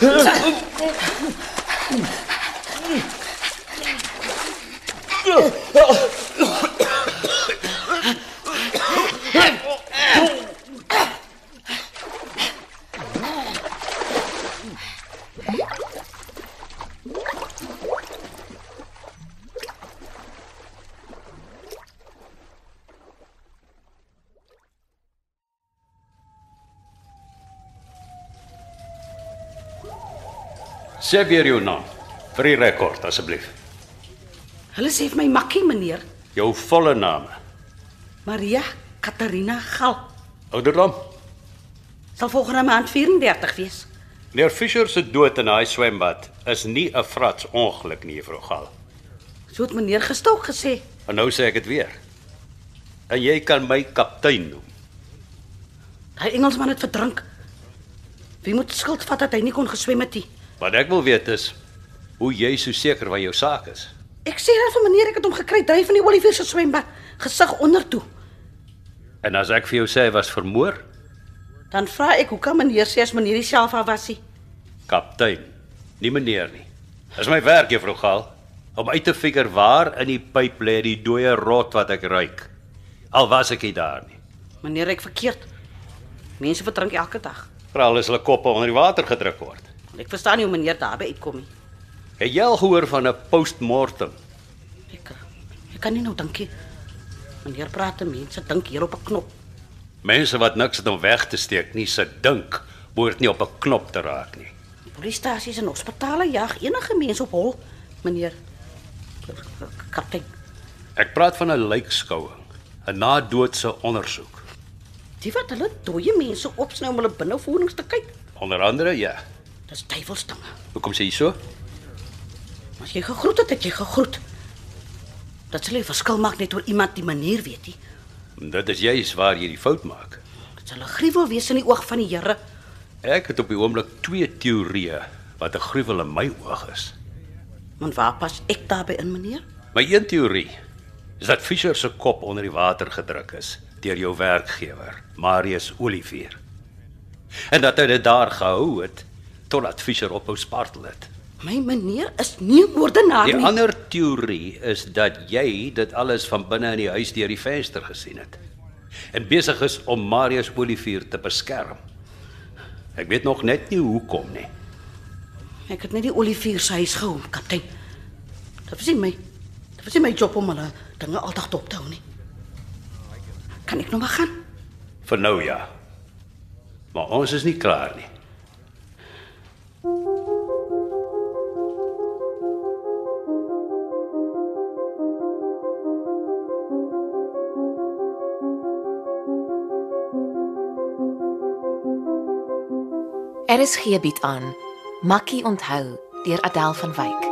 으 Sê weer jou naam vir die rekord asseblief. Hulle sê vir my makkie meneer Jou volle naam. Maria Katarina Gal Ouderdom? sal volgende maand 34 wees. Meneer Fischer se dood in daai swembad is nie 'n frats ongeluk nie, juffrou Gal. So het meneer gestok gesê. En nou sê ek dit weer. En jy kan my kaptein noem. Daai Engelsman het verdrink. Wie moet skuld vat dat hy nie kon geswem het nie? Wat ek wil weet is hoe jy so seker van jou saak is. Ek sê dan vir meneer ek het hom gekry dryf in die Olivier se swembad, gesig onder toe. En as ek vir jou sê hy was vermoor, Dan vra ek hoe kan meneer sê as meneer self af was hy? kaptein, nie meneer nie. Dis my werk, juffrou Gal, om uit te figure waar in die pyp lê die dooie rot wat ek ruik. Al was ek nie daar nie. Meneer ek verkeerd. Mense verdrink elke dag. Veral as hulle koppe onder die water gedruk word. Ek verstaan nie hoe meneer daarby uitkom nie. Het jy al gehoor van 'n postmortem? Ek ek kan nie nou dink nie. Meneer praat te mense dink hier op 'n knop. Mense wat niks het om weg te steek nie, se dink behoort nie op 'n knop te raak nie. Polisiestasies en hospitale jag enige mens op hol, meneer. Kaptein, Ek praat van 'n lijkskouing, 'n na-doodse ondersoek. die wat hulle dooie mense opsnou om hulle binnevoerings te kyk. Onder andere, ja. Dis duiwelsdinge. Hoekom sê jy so? As jy gegroet het, het jy gegroet. Dat sal nie verskil maak net oor iemand die manier weet nie. Dit is juis waar jy die fout maak. Dit sal 'n gruwel wees in die oog van die Here. Ek het op die oomblik twee teorieë wat 'n gruwel in my oog is. Want waar pas ek daarbey in, meneer? My een teorie is dat Fischer se kop onder die water gedruk is deur jou werkgewer, Marius Olivier. En dat hy dit daar gehou het totdat Fischer ophou spartel het. My meneer is nie 'n moordenaar Die nie. ander teorie is dat jy dit alles van binne in die huis deur die venster gesien het en besig is om Marius Olivier te beskerm. Ek weet nog net nie hoekom nie. Ek het net die Olivier se huis gehou, kaptein. Dit was nie my. Dit was nie my job om hulle dinge altyd dop te hou nie. Kan ek nou maar gaan? Vir nou ja. Maar ons is nie klaar nie. RSG bied aan Makkie onthou deur Adèle van Wyk.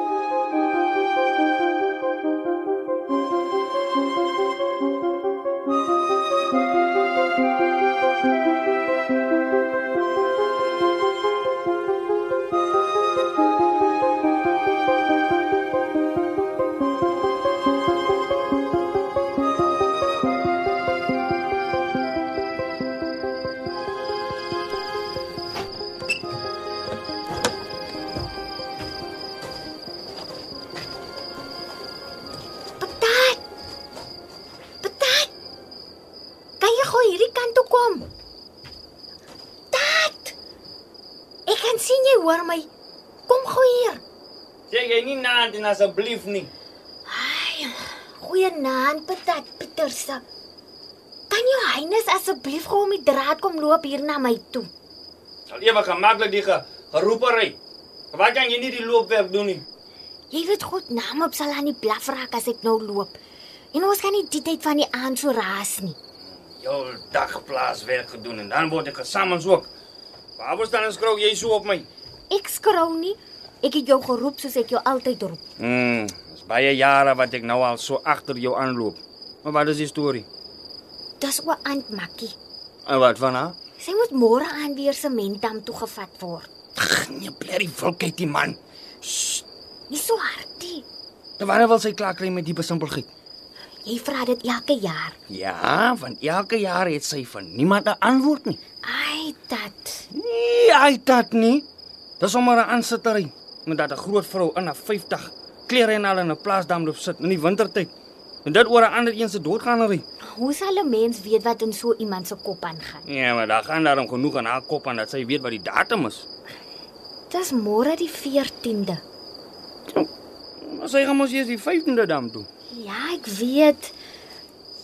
Hoor my. Kom gou hier. Sê jy nie naand en asseblief nie. Ai, goeienaand Patat Pieterse. Kan jou Highness asseblief gou om die draad kom loop hier na my toe? Sal ewe gemaklik die ge, geroepery. Wat kan jy nie die loopwerk doen nie? Jy weet goed naam op sal aan die blaf raak as ek nou loop. En ons kan nie die tyd van die aand so raas nie. Jou dagplaaswerk gedoen en dan word ek gesamens ook. Waar was dan skrou jy so op my? Ek skrou nie. Ek het jou geroep soos ek jou altyd roep. Mm, dis baie jare wat ek nou al so agter jou aanloop. Maar wat is die storie? Dis oor Aunt Makkie. En wat van haar? Sy moet môre aan weer sementdam toe gevat word. Ag, nee, blerrie volkheid die man. Nie so hardie. Dan wanneer wil sy klaar kry met die besimpelgiet? Jy vra dit elke jaar. Ja, want elke jaar het sy van niemand 'n antwoord nie. Ai, dat. Nee, hy dat nie. Dis sommer 'n aansittery met dat 'n groot vrou in haar 50 klere en al in 'n plaasdam loop sit in die wintertyd. En dit oor 'n ander een se doodgaanery. Hoe sal 'n mens weet wat in so iemand se kop aangaan? Ja, maar daar gaan daarom genoeg aan haar kop aan dat sy weet wat die datum is. Dis môre die 14de. Maar sy gaan mos eers die 15de dam toe. Ja, ek weet.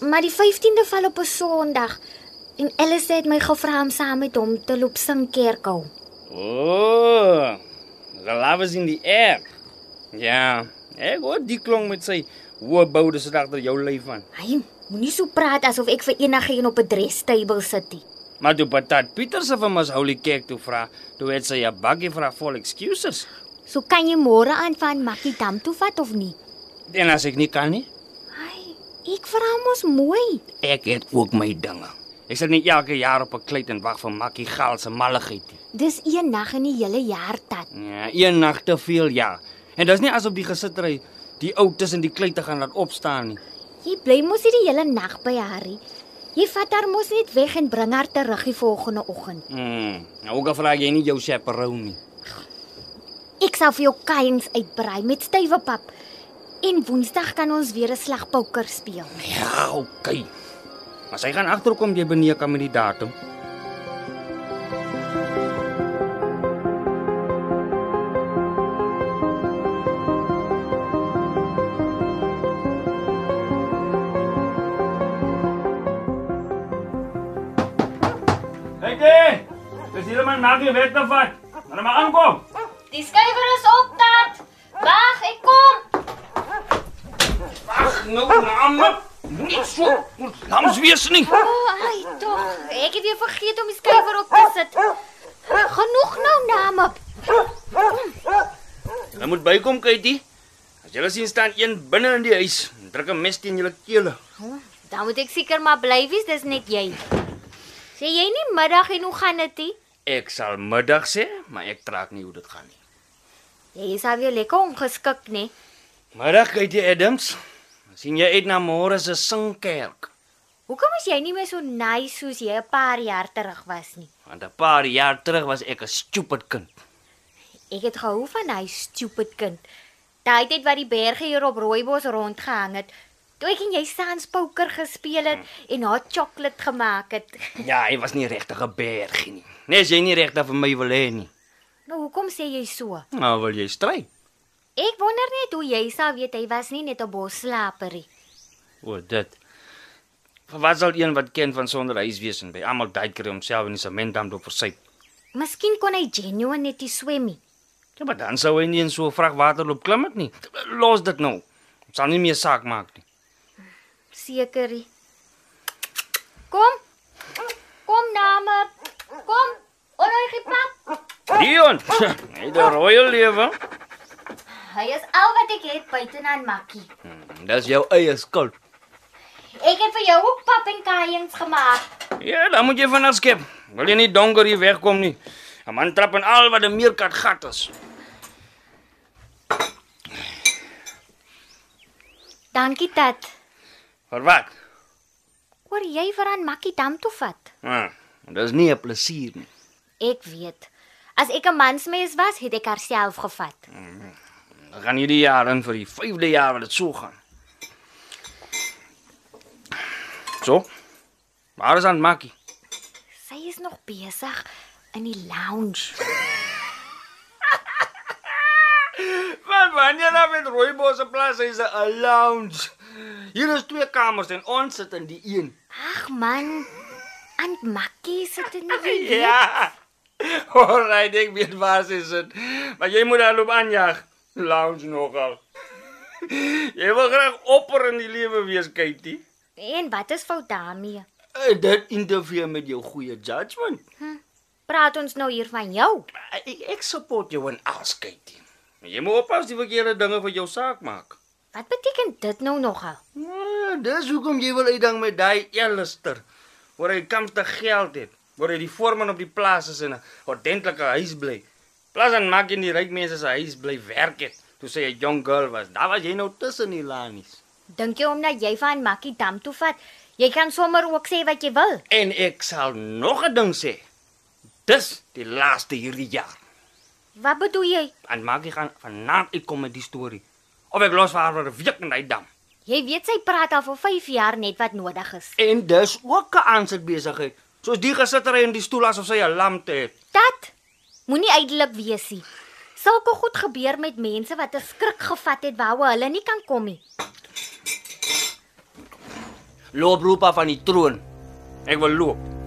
Maar die 15de val op 'n Sondag. En Alice het my gevra om saam met hom te loop sing kerkhou. O. The love is in the air. Ja, ek hoor die klong met sy hoë boude se agter jou lyf aan. Hy moenie so praat asof ek vir enige een op 'n drestable sit nie. Maar toe Patat Pieter se van ons Holy Kerk toe vra, toe het sy 'n bakkie vir haar vol excuses. So kan jy môre aan van Makkie dam toe vat of nie? En as ek nie kan nie, Hy, ek vra mos mooi. ek het ook my dinge. Ek sal nie elke jaar op 'n kleit en wag vir Makkie Gal se malligheid nie. Dis een nag in die hele jaar tat. Ja, een nag te veel ja. En dis nie asof die gesittery die ou tussen die kleite gaan laat opstaan nie. Jy bly mos nie die hele nag by nie. Jy vat haar mos net weg en bring haar terug die volgende oggend. Mm. Nou ook al vra jy nie jou chaperone nie. Ek sal vir jou kuiens uitbrei met stywe pap. En Woensdag kan ons weer 'n slag poker speel. Ja, okay. Maar sy gaan agterkom jy benee kan met die datum. Hey. Dis hier man maak jy weg te vat. Maar maar aankom. Die skrywer is op tat. Wag, ek kom. Ag, nou naam. Nie so. Lams wees nie. O, oh, ai tog. Ek het weer vergeet om die skrywer op te sit. Genoeg nou name. Jy moet bykom, Katie. As jy sien staan een binne in die huis, druk 'n mes teen julle kele. Dan moet ek seker maar bly wees, dis net jy. Sê jy nie middag en hoe gaan dit? nie? Ek sal middag sê, maar ek trek nie hoe dit gaan nie. Jy is al weer lekker ongeskik, nê? Middag, Katie Adams. Sien jy uit na môre se singkerk? Hoekom is jy nie meer so nice soos jy 'n paar jaar terug was nie? Want 'n paar jaar terug was ek 'n stupid kind. Ek het gehou van hy stupid kind. Daai tyd wat die berge hier op Rooibos rondgehang het. Toe ek en jy sans poker gespeel het en hot chocolate gemaak het. Ja, hy was nie regtig 'n bergie nie. Nee, as jy nie regtig vir my wil hê nie. Nou hoekom sê jy so? Nou wil jy stry. Ek wonder net hoe jy sou weet hy was nie net 'n bosslaperie. O, dit. Wat sal een wat ken van sonder huis wees en by almal tyd kry homself in die sementdam te versuip? Miskien kon hy genuine net nie swem nie. Ja, maar dan sou hy nie in so 'n vrag water loop klim het nie. Los dit nou. Dit sal nie meer saak maak nie. Sekerie. Kom. Kom name. Kom. Onoy pap. Dion, hy het 'n royal lewe. Hy is al wat ek het buite aan Makkie. Dis jou eie skuld. Ek het vir jou ook pap en kaaens gemaak. Ja, dan moet jy vanaf skep. Wil jy nie donker hier wegkom nie. 'n Man trap in al wat 'n meerkat gat is. Dankie tat. Vir wat? Hoor jy vir aan Makkie dam toe vat? Ah, dis nie 'n plesier nie. Ek weet. As ek 'n mansmens was, het ek haarself gevat. Gaan hierdie jaar in vir die 5de jaar wat dit so gaan. So. Waar is aan Makkie? Sy is nog besig in die lounge. Want wanneer nou met Rooibos se plaas is 'n lounge. Hier is twee kamers en ons sit in die een. Ag man, aan Makkie sit in die ja. Ja. Alright, ek weet waar sy sit. Maar jy moet haar loop aanjag. Lounge nogal. Jy wil graag opper in die lewe wees, Katie. En wat is fout daarmee? Uh, dit interfeer met jou goeie judgment. Praat ons nou hier van jou? Ek, ek support jou in alles, Katie. Jy moet oppas die verkeerde dinge vir jou saak maak. Wat beteken dit nou nogal? Ja, dis hoekom jy wil uitdang met daai Elister. Waar hy kamste geld het, waar hy die voorman op die plaas is in 'n ordentlike huis bly. Plaas en maak in die ryk mense se huis bly werk het. Toe sy 'n jong girl was, daar was jy nou tussen die lanies. Dink jy omdat jy van Makkie dam toe vat, jy kan sommer ook sê wat jy wil? En ek sal nog 'n ding sê. Dis die laaste hierdie jaar. Wat bedoel jy? En maak jy gaan vanaand uitkom met die storie. Of ek los vir haar vir 'n week in daai dam. Jy weet sy praat al vir 5 jaar net wat nodig is. En dis ook 'n aansit besigheid. Soos die gesittery in die stoel asof sy 'n lam te het. Dat moenie ydelik wees nie. Sulke goed gebeur met mense wat 'n skrik gevat het wou hulle nie kan kom nie. Loop roepa van die troon. Ek wil loop.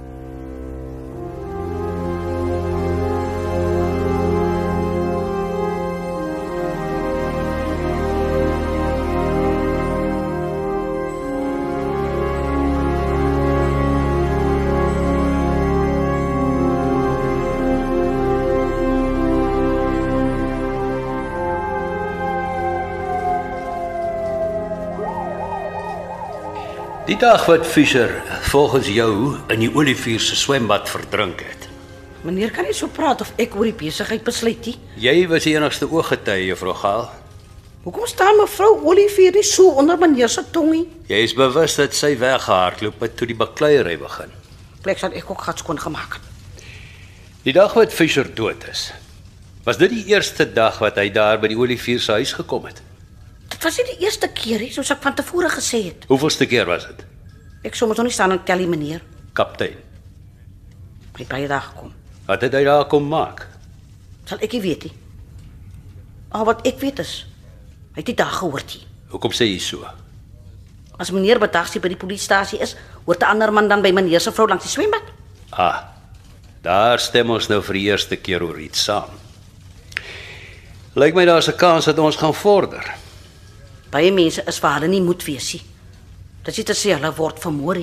Dag wat Fischer volgens jou in die Olivier se swembad verdrink het. Meneer kan nie so praat of ek oor die besigheid besluit nie. Jy was die enigste ooggetuie, juffrou Gaal. Hoekom staan mevrou Olivier nie so onder meneer se tongie? Jy is bewus dat sy weggehardloop het toe die bakleierery begin. Plek sal ek ook gats kon gemaak het. Die dag wat Fischer dood is, was dit die eerste dag wat hy daar by die Olivier se huis gekom het. Dit was nie die eerste keer nie, soos ek van tevore gesê het. Hoeveelste keer was dit? Ek sou mos nog nie staan en tel die meneer. Kaptein. Het baie dae gekom. Wat het hy daar kom maak? Sal ek nie weet nie. Al wat ek weet is hy het dit daar gehoor nie. Hoekom sê jy so? As meneer bedagsy by die polisiestasie is, hoort 'n ander man dan by meneer se vrou langs die swembad. Ah. Daar stem ons nou vir die eerste keer oor iets saam. Lyk my daar's 'n kans dat ons gaan vorder. Baie mense is vir hulle nie moed wees nie. Dit is te sê hulle word vermoor.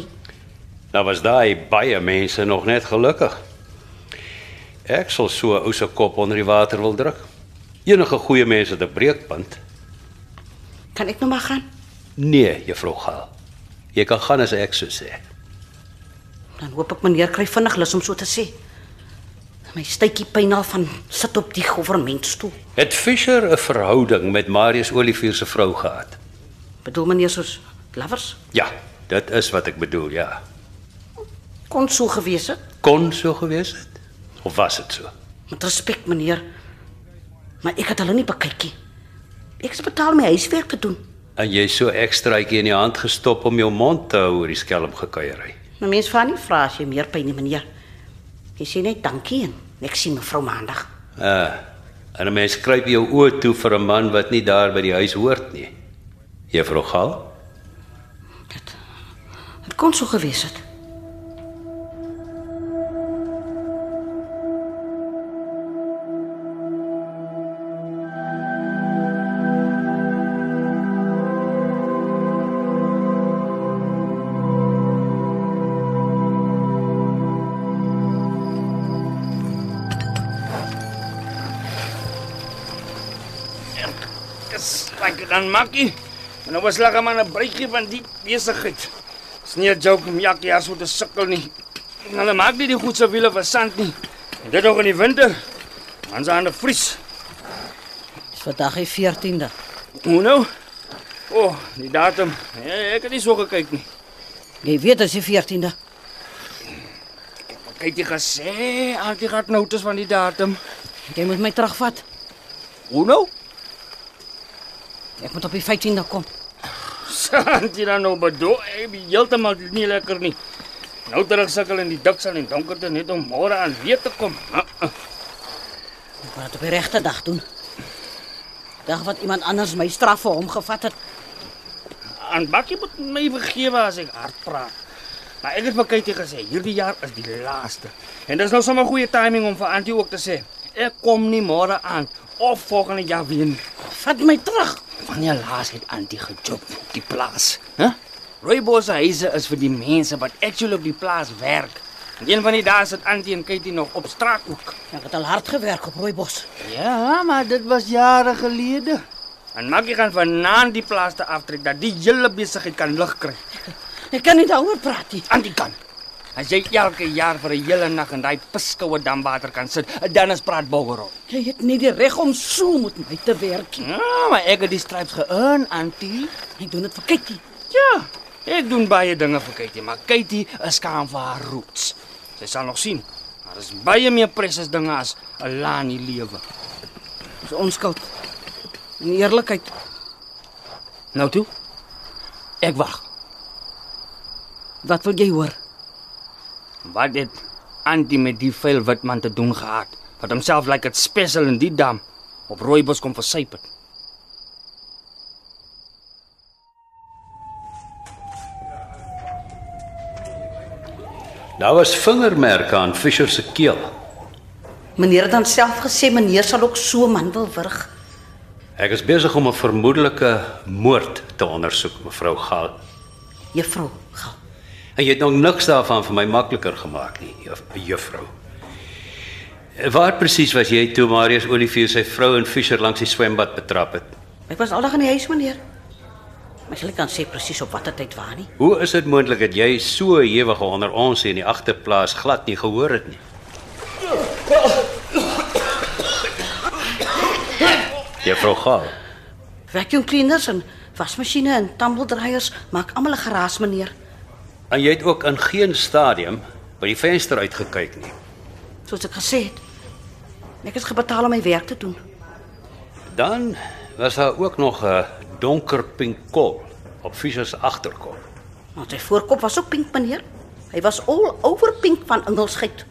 Nou was daai baie mense nog net gelukkig. Ek sal so 'n ou se kop onder die water wil druk. Enige goeie mense het 'n breekpunt. Kan ek nou maar gaan? Nee, juffrou Gaal. Jy kan gaan as ek so sê. Dan hoop ek meneer kry vinnig lus om so te sê. My stytjie pyn al van sit op die goewermentstoel. Het Fischer 'n verhouding met Marius Olivier se vrou gehad? Bedoel meneer soos lovers? Ja, dit is wat ek bedoel, ja. Kon so gewees het. Kon so gewees het of was dit so? Met respek meneer. Maar ek het hulle nie bekyk nie. Ek is betaal my huiswerk te doen. En jy so ekstraatjie in die hand gestop om jou mond te hou oor die skelm gekuierery. Maar mens vra nie vra as jy meer pyn nie meneer. Jy sê net dankie en ek sien mevrou maandag. Ah. En 'n mens kruip jou oë toe vir 'n man wat nie daar by die huis hoort nie. Juffrou Gaal? Dit dit kon so gewees het. Dis lekker dan makkie. En nou was lekker maar 'n breekie van die besigheid. Dis nie 'n joke om jakkie jaar so te sukkel nie. En hulle maak nie die goed se wiele vir sand nie. En dit ook in die winter. Dan aan die vries. Dis vandag die 14de. Hoe nou? O, oh, die datum. Ja, ek het nie so gekyk nie. Jy weet dit is die 14de. Kyk jy gesê, al die gat notas van die datum. Jy moet my terugvat. Hoe nou? Ek moet op die 15de kom. Sant jy dan nou bedoel? Ek ben heeltemal nie lekker nie. Nou terug sukkel in die diksel en donkerte net om môre aan weer te kom. Ek moet dit op die regte dag doen. Dag wat iemand anders my straf vir hom gevat het. En Bakkie moet my vergewe as ek hard praat. Maar ek het vir Katie gesê, hierdie jaar is die laaste. En dis nou sommer goeie timing om vir Antie ook te sê, ek kom nie môre aan of volgende jaar weer nie. Vat my terug. Wanneer laas het Antie gejob op die plaas? Hæ? Huh? Rooibos se huise is vir die mense wat actually op die plaas werk. En een van die dae sit Antie en Katie nog op straat ook. Ek het al hard gewerk op Rooibos. Ja, maar dit was jare gelede. En Maggie gaan vanaand die plaas te aftrek dat die hele besigheid kan lig kry. Ek kan nie daaroor praat nie. Aan die kant. As jy elke jaar vir 'n hele nag in daai piskoue damwater kan sit, dan is praat boggerol. Jy het nie die reg om so met my te werk nie. Ja, maar ek het die stripes geëarn, Antie. Ek doen dit vir Kitty. Ja, ek doen baie dinge vir Katie, maar Katie is skaam vir haar roots. Sy sal nog sien. Daar is baie meer precious dinge as 'n Lani lewe. Dis onskuld. En eerlikheid. Nou toe. Ek wag. Wat wil jy hoor? Wat het Antie met die vuil wit man te doen gehad? Wat homself lyk like dit spesiaal in die dam op Rooibos kom versyp het. Daar was vingermerke aan Fisher se keel. Meneer het dan self gesê meneer sal ook so man wil wurg. Ek is besig om 'n vermoedelike moord te ondersoek, mevrou Gaal. Juffrou, gaan. En jy het nog niks daarvan vir my makliker gemaak nie, juff- juffrou. Waar presies was jy toe Marius Olivier sy vrou en Fisher langs die swembad betrap het? Ek was aldag in die huis meneer. Maar jy kan sê presies op watter tyd waar nie. Hoe is dit moontlik dat jy so ewige onder ons in die agterplaas glad nie gehoor het nie? Juffrou Gaal. Vacuum cleaners en wasmasjiene en tumbeldryers maak almal 'n geraas meneer. En jy het ook in geen stadium by die venster uitgekyk nie. Soos ek gesê het. Ek is gebetaal om my werk te doen. Dan was daar ook nog 'n donker pink kol op Fisher se agterkop. Want sy voorkop was ook pink meneer. Hy was all over pink van ingelsheid.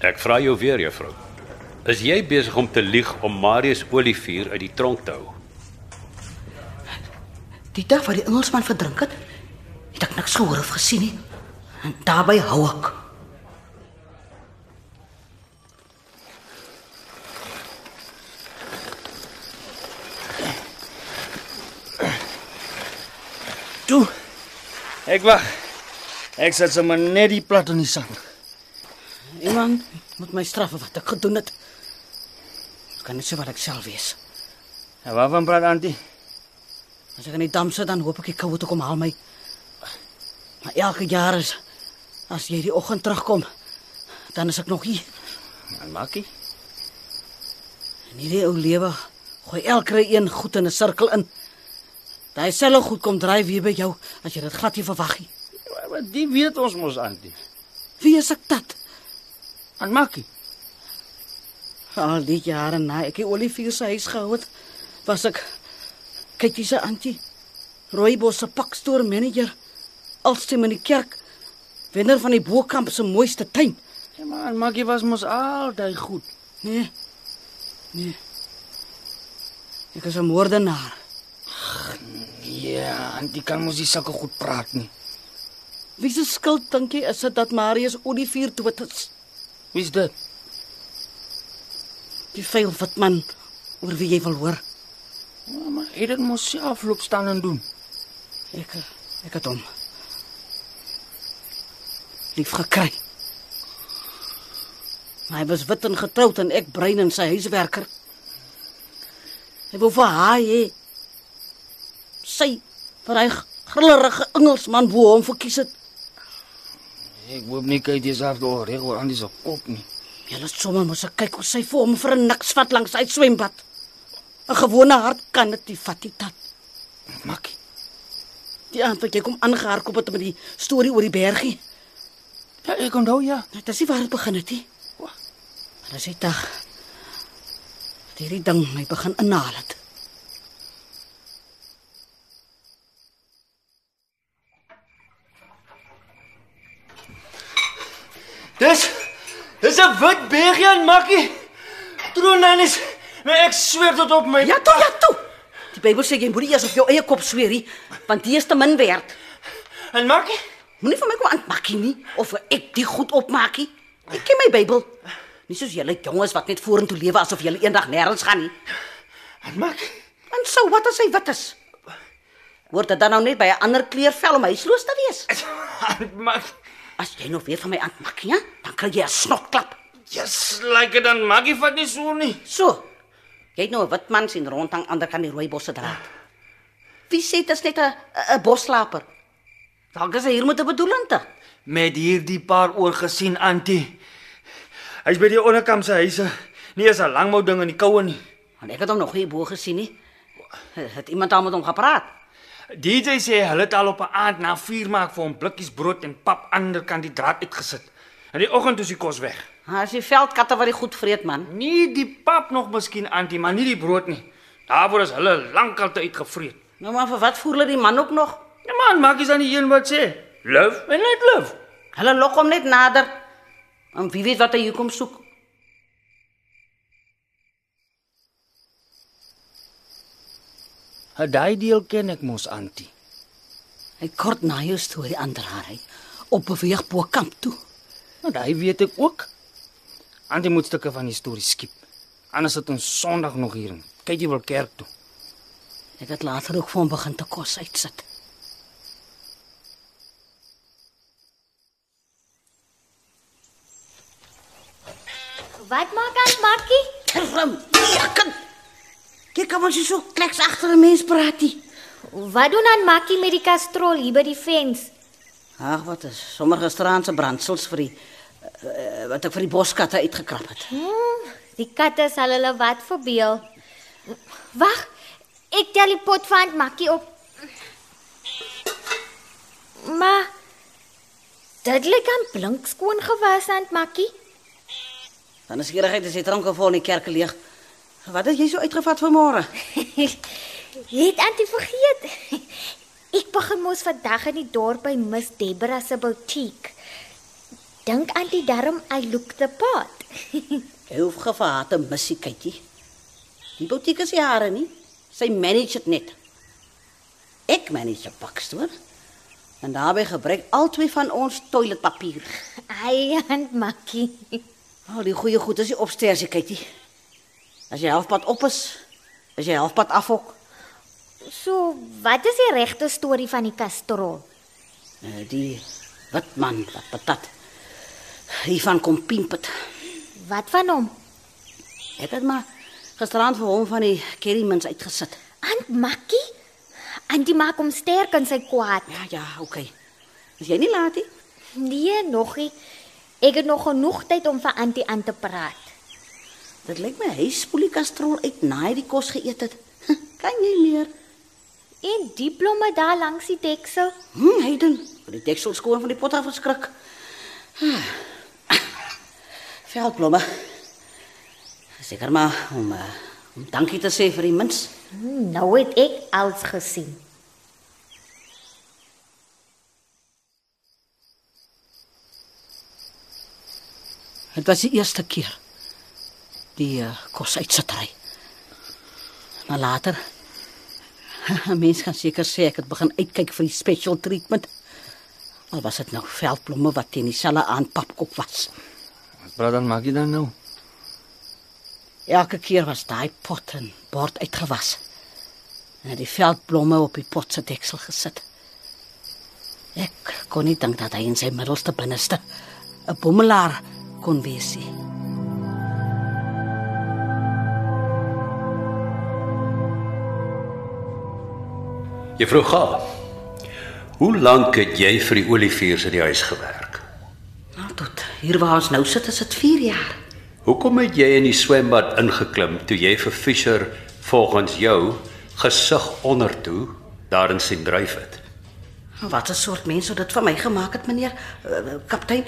Ek vra jou weer, juffrou. Is jy besig om te lieg om Marius Olivier uit die tronk te hou? Die dag wat die Engelsman verdrink het, het ek niks gehoor of gesien nie. En daarbey hou ek. Toe. Ek wag. Ek sit sommer net die plat in die sand. Iemand moet my straf vir wat ek gedoen het. Ek kan net sê wat ek self wees. En waarvan praat Antie? As ek in die dam sit dan hoop ek die koue te kom haal my. Maar elke jaar is as jy die oggend terugkom, dan is ek nog hier. En Makkie. En hierdie ou lewe gooi elke een goed in 'n sirkel in. Daai selfe goed kom draai weer by jou as jy dit glad nie verwag nie. Wat die weet ons mos Antie. Wie is ek dit? En Makkie. Al die jare na ek die Olivier se huis gehou het, was ek kykie se antie. Rooibos se pakstoor manager. Alstem in die kerk. Wenner van die Bokamp se mooiste tuin. Ja man, Makkie was mos altyd goed. Nee. Nee. Ek is 'n moordenaar. Ja, Antie kan mos nie sulke goed praat nie. Wie se skuld dink jy is dit dat Marius Olivier dood is? Wie's dit? Die vuil wat man oor wie jy wil hoor. Ja, maar hy het dit mos self loop staan en doen. Ek ek het hom lief gekry. Maar hy was wit en getroud en ek brein in sy huiswerker. Hy wou vir haar hê. Sy vir hy grillerige Engelsman wou hom verkies het. Ek hoop nie kyk jy self oor reg oor Antie se kop nie. Julle sommer mos ek kyk hoe sy vir hom vir 'n niks vat langs uit swembad. 'n Gewone hart kan dit nie vat nie, tat. Makkie. Die aand wat jy kom aangehardloop het met die storie oor die bergie. Ja, ek onthou ja. Dit is nie waar dit begin het nie. Maar dis die dag dat hierdie ding my begin inhaal het. Dis Dis 'n wit bergie en Makkie. Troonannies, maar ek sweer tot op my Ja toe, ja toe. Die Bybel sê jy moet nie eers op jou eie kop sweer nie, want die is te min werd. En Makkie? Moenie vir my kom aanmakkie nie of ek die goed opmaak nie. Ek ken my Bybel. Nie soos julle jonges wat net vorentoe lewe asof julle eendag nêrens gaan nie. En Makkie? En sou wat as hy wit is? Hoort dit dan nou net by 'n ander kleurvel om huisloos te wees? Makkie. As jy nog weer van my aanmakkie, ja, dan kry jy 'n snotklap. Yes, like dan Makkie vat nie so nie. So. Jy het nou 'n wit man sien rondhang ander kan die rooibosse draad. Wie sê dit is net 'n 'n- bosslaper? Dalk is hy hier met 'n bedoelende. Met hierdie paar oor gesien Antie. Hy's by die onderkant se huise. Nie eens 'n langmou ding in die koue nie. Want ek het hom nog nie bo gesien nie. Het iemand al met hom gepraat? DJ sê hulle het al op 'n aand na vuur maak vir hom blikkies brood en pap ander kant die draad uitgesit. In die oggend is die kos weg. Ah, as die veldkatte wat die goed vreet man. Nie die pap nog miskien antie, maar nie die brood nie. Daarvoor is hulle lankal te uitgevreet. Nou maar vir wat voer hulle die man ook nog? Ja man, maak jy dan die een wat sê, "Love en let love." Hulle lok hom net nader. En wie weet wat hy hier kom soek. Ha daai deel ken ek mos antie. Hy kort na jou storie aandraai hy op beweeg bo kamp toe. Nou daai weet ek ook. Antie moet stukke van die storie skiep. Anders sit ons Sondag nog hier. en Kyk jy wil kerk toe. Ek het later ook vir hom begin te kos uitsit. Wat maak aan Makkie? Ram, ja kan. Kyk kom ons so kleks agter 'n mens praat hy. Wat doen aan Makkie met die kastrol hier by die fens? Ag, wat is sommige straanse brandsels vir die uh, wat ek vir die boskatte uitgekrap het. Hmm, die katte sal hulle wat verbeel. Wag, ek tel die pot van Makkie op. Maar dit lyk aan blink skoon gewas aan Makkie. Dan is gierigheid as die tronke vol in die kerk leeg. Wat het jy so uitgevat vanmôre? Het Antie vergeet. Ek begin mos vandag in die dorp by Miss Debra se boutique. Dink Antie darm I look the part. Jy hoef gevaat 'n missie kykie. Die butiek is jare nie. Sy manage dit net. Ek manage 'n pakstoor. En daarbey gebruik albei van ons toiletpapier. Ai, Aunt Makkie. Al die goeie goed is nie opstairs, kykie. As jy halfpad op is, is jy halfpad af ook. So, wat is die regte storie van die kastrol? Uh, die wat man, wat patat. Hiervan kom pimpet. Wat van hom? Ek het maar gisterand vir hom van die kerrymans uitgesit. Aunt Makkie? Antie maak hom sterk in sy kwaad. Ja, ja, okay. Is jy nie laat nie? Nee, nog nie. Ek het nog genoeg tyd om vir Antie aan te praat. Dit lyk my hy spoel die kastrol uit na hy die kos geëet het. Kan jy meer? En die blomme daar langs die deksel. Hm, hy. Vir die deksel skoon van die pot af geskrik. Veldblomme. Seker maar om uh, om dankie te sê vir die mens. Hmm, Nou het ek als gesien. Dit was die eerste keer. Die uh, kos uitsitry. Maar later 'n mens kan seker sê ek het begin uitkyk vir die special treatment. Al was dit nou veldblomme wat teen dieselfde aan papkop was. Wat praat dan maak jy dan nou? Elke keer was daai pot en bord uitgewas. En die veldblomme op die pot se deksel gesit. Ek kon nie dink dat hy in sy middelste binneste 'n bommelaar kon wees nie. Juffrou Ga. Hoe lank het jy vir die oliviers in die huis gewerk? Nou tot hier waar ons nou sit is dit 4 jaar. Hoekom het jy in die swembad ingeklim toe jy vir Fischer volgens jou gesig ondertoe daarin sien dryf het? Wat 'n soort mens sou dit vir my gemaak het, meneer uh, kaptein?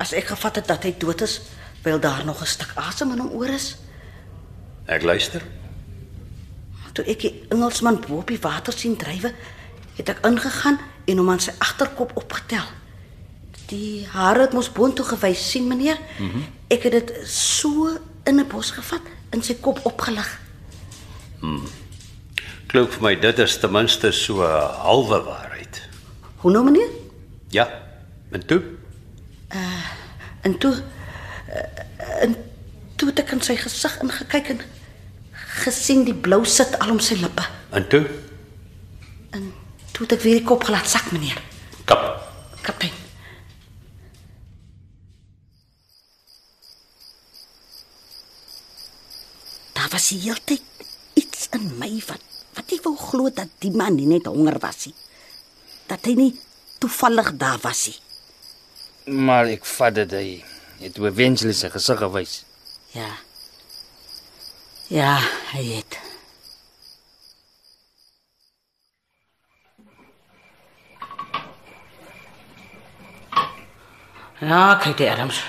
As ek gevat het dat hy dood is, wil daar nog 'n stuk asem in hom oor is. Ek luister. Toe ek die Engelsman bo op die water sien drywe, het ek ingegaan en hom aan sy agterkop opgetel. Die hare het mos boontoe gewys, sien meneer? Mm -hmm. Ek het dit so in 'n bos gevat, in sy kop opgelig. Klink vir my dit is ten minste so 'n halwe waarheid. Hoe nou meneer? Ja. En toe? En toe uh, en toe het ek in sy gesig ingekyk en gesien die blou sit al om sy lippe. En toe? En toe het ek weer die kop gelaat sak, meneer. Kap. Kaptein. Daar was tyd iets in my wat wat ek wou glo dat die man nie net honger was nie. Dat hy nie toevallig daar was nie. Maar ek vat dit hy het toe eventually sy gesig gewys. Ja. Ja, hy het. Ja, kyk die Adams.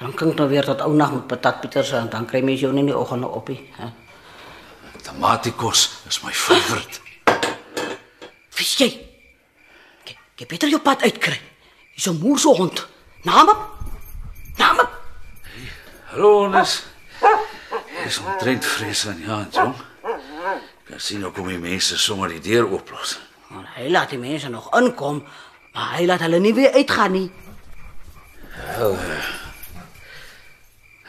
Dan kan ek nou weer tot ou nag met patat Pieters en dan kry mens jou nie in die oggende op nie. hè. Tomatiekos is my favourite. Wie jy? Ek ek beter jou pad uitkry. Jy's 'n moerse hond. Naam? Naam? Hallo, Nes. Dis omtrent vrees aan ja, jong. Kan sien hoe kom die mense sommer die deur ooplos. Want hy laat die mense nog inkom, maar hy laat hulle nie weer uitgaan nie.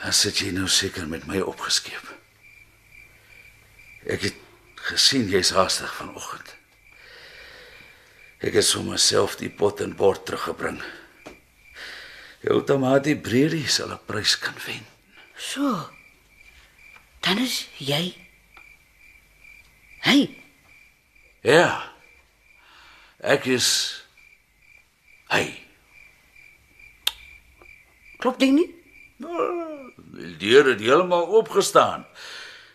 Dan sit jy nou seker met my opgeskeep. Ek het gesien jy's haastig vanoggend. Ek het sommer self die pot en bord teruggebring. Jou tamatie bredi sal 'n prys kan wen. So. Dan is jy Hey, Ja. Ek is hy. klop dit nie? Die deur het heeltemal oopgestaan.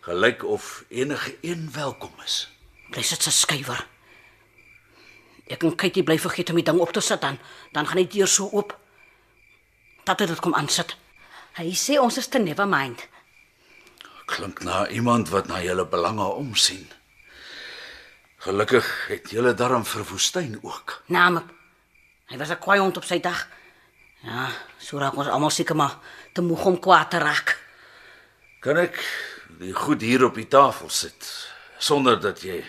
Gelyk of enige een welkom is. Bly sit se skuiwer. Ek en Kykie bly vergeet om die ding op te sit dan, dan gaan die deur so oop. Dat dit kom aansit. Hy sê ons is te never mind. Klink na iemand wat na julle belange omsien. Gelukkig het julle darm vir woestyn ook. Naam. Hy was 'n kwaai hond op sy dag. Ja, so raak ons almal seker maar te moeg om kwaad te raak. Kan ek die goed hier op die tafel sit sonder dat jy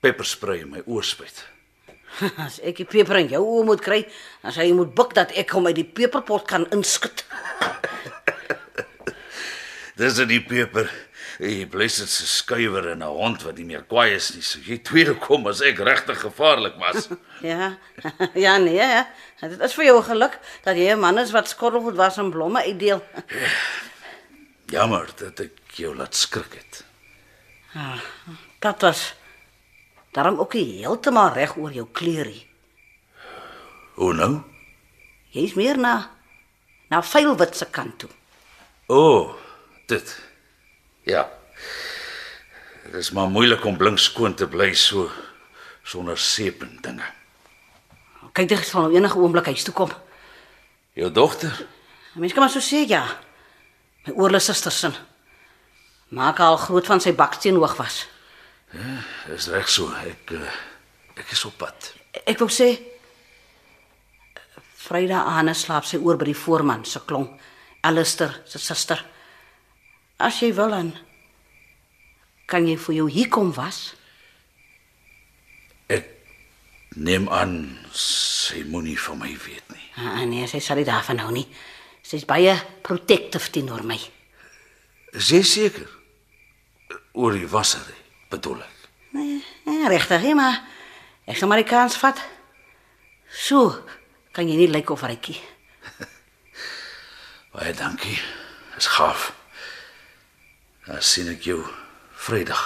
pepperspray in my oor spuit? As ek die peper in jou oë moet kry, dan sal jy moet buk dat ek hom uit die peperpot kan inskit. Dis dit die peper. Jy bless dit se skuiwer en 'n hond wat nie meer kwaai is nie. So jy tweede kom as ek regtig gevaarlik was. Ja. Ja nee, ja. Dit is vir jou geluk dat jy 'n man is wat skottelgoed was en blomme uitdeel. Jammer dat ek jou laat skrik het. Dat was daarom ook nie heeltemal reg oor jou kleerie. Hoe nou? Jy's meer na na vuilwit se kant toe. O, oh, dit. Ja. Dit is maar moeilik om blink skoon te bly so sonder seep en dinge. Kyk dit sal nou enige oomblik huis toe kom. Jou dogter? Mense kan maar so sê ja. My oorle susters sin. Maak haar al groot van sy baksteen hoog was. Dis reg so. Ek uh, ek is op pad. Ek wou sê Vrydag aan slaap sy oor by die voorman se klomp. Alistair se suster. As jy wil dan kan jy vir jou hier kom was. Ek neem aan sy moenie van my weet nie. Ah nee, sy sal nie daarvan hou nie. Sy's baie protective teenoor my. Is jy seker? Oor die wassery, bedoel ek. Nee, ja, regtig, hè, maar ek sal maar die kans vat. So kan jy nie lyk of rykie. Baie dankie. Dis gaaf. Dan sien ek jou Vrydag.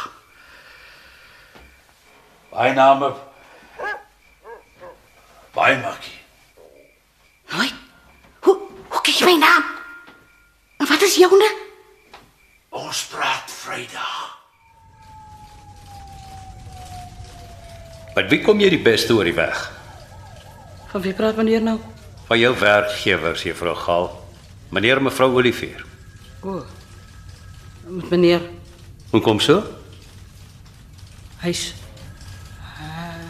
Baie name. Baie makkie. Hoi. Hoe hoe kyk jy my naam? En wat is joune? Ons praat Vrydag. Met wie kom jy die beste oor die weg? Van wie praat meneer nou? Van jou werkgewers, juffrou Gal. Meneer en mevrou Olivier. O. Met meneer Hoe kom so? Hy's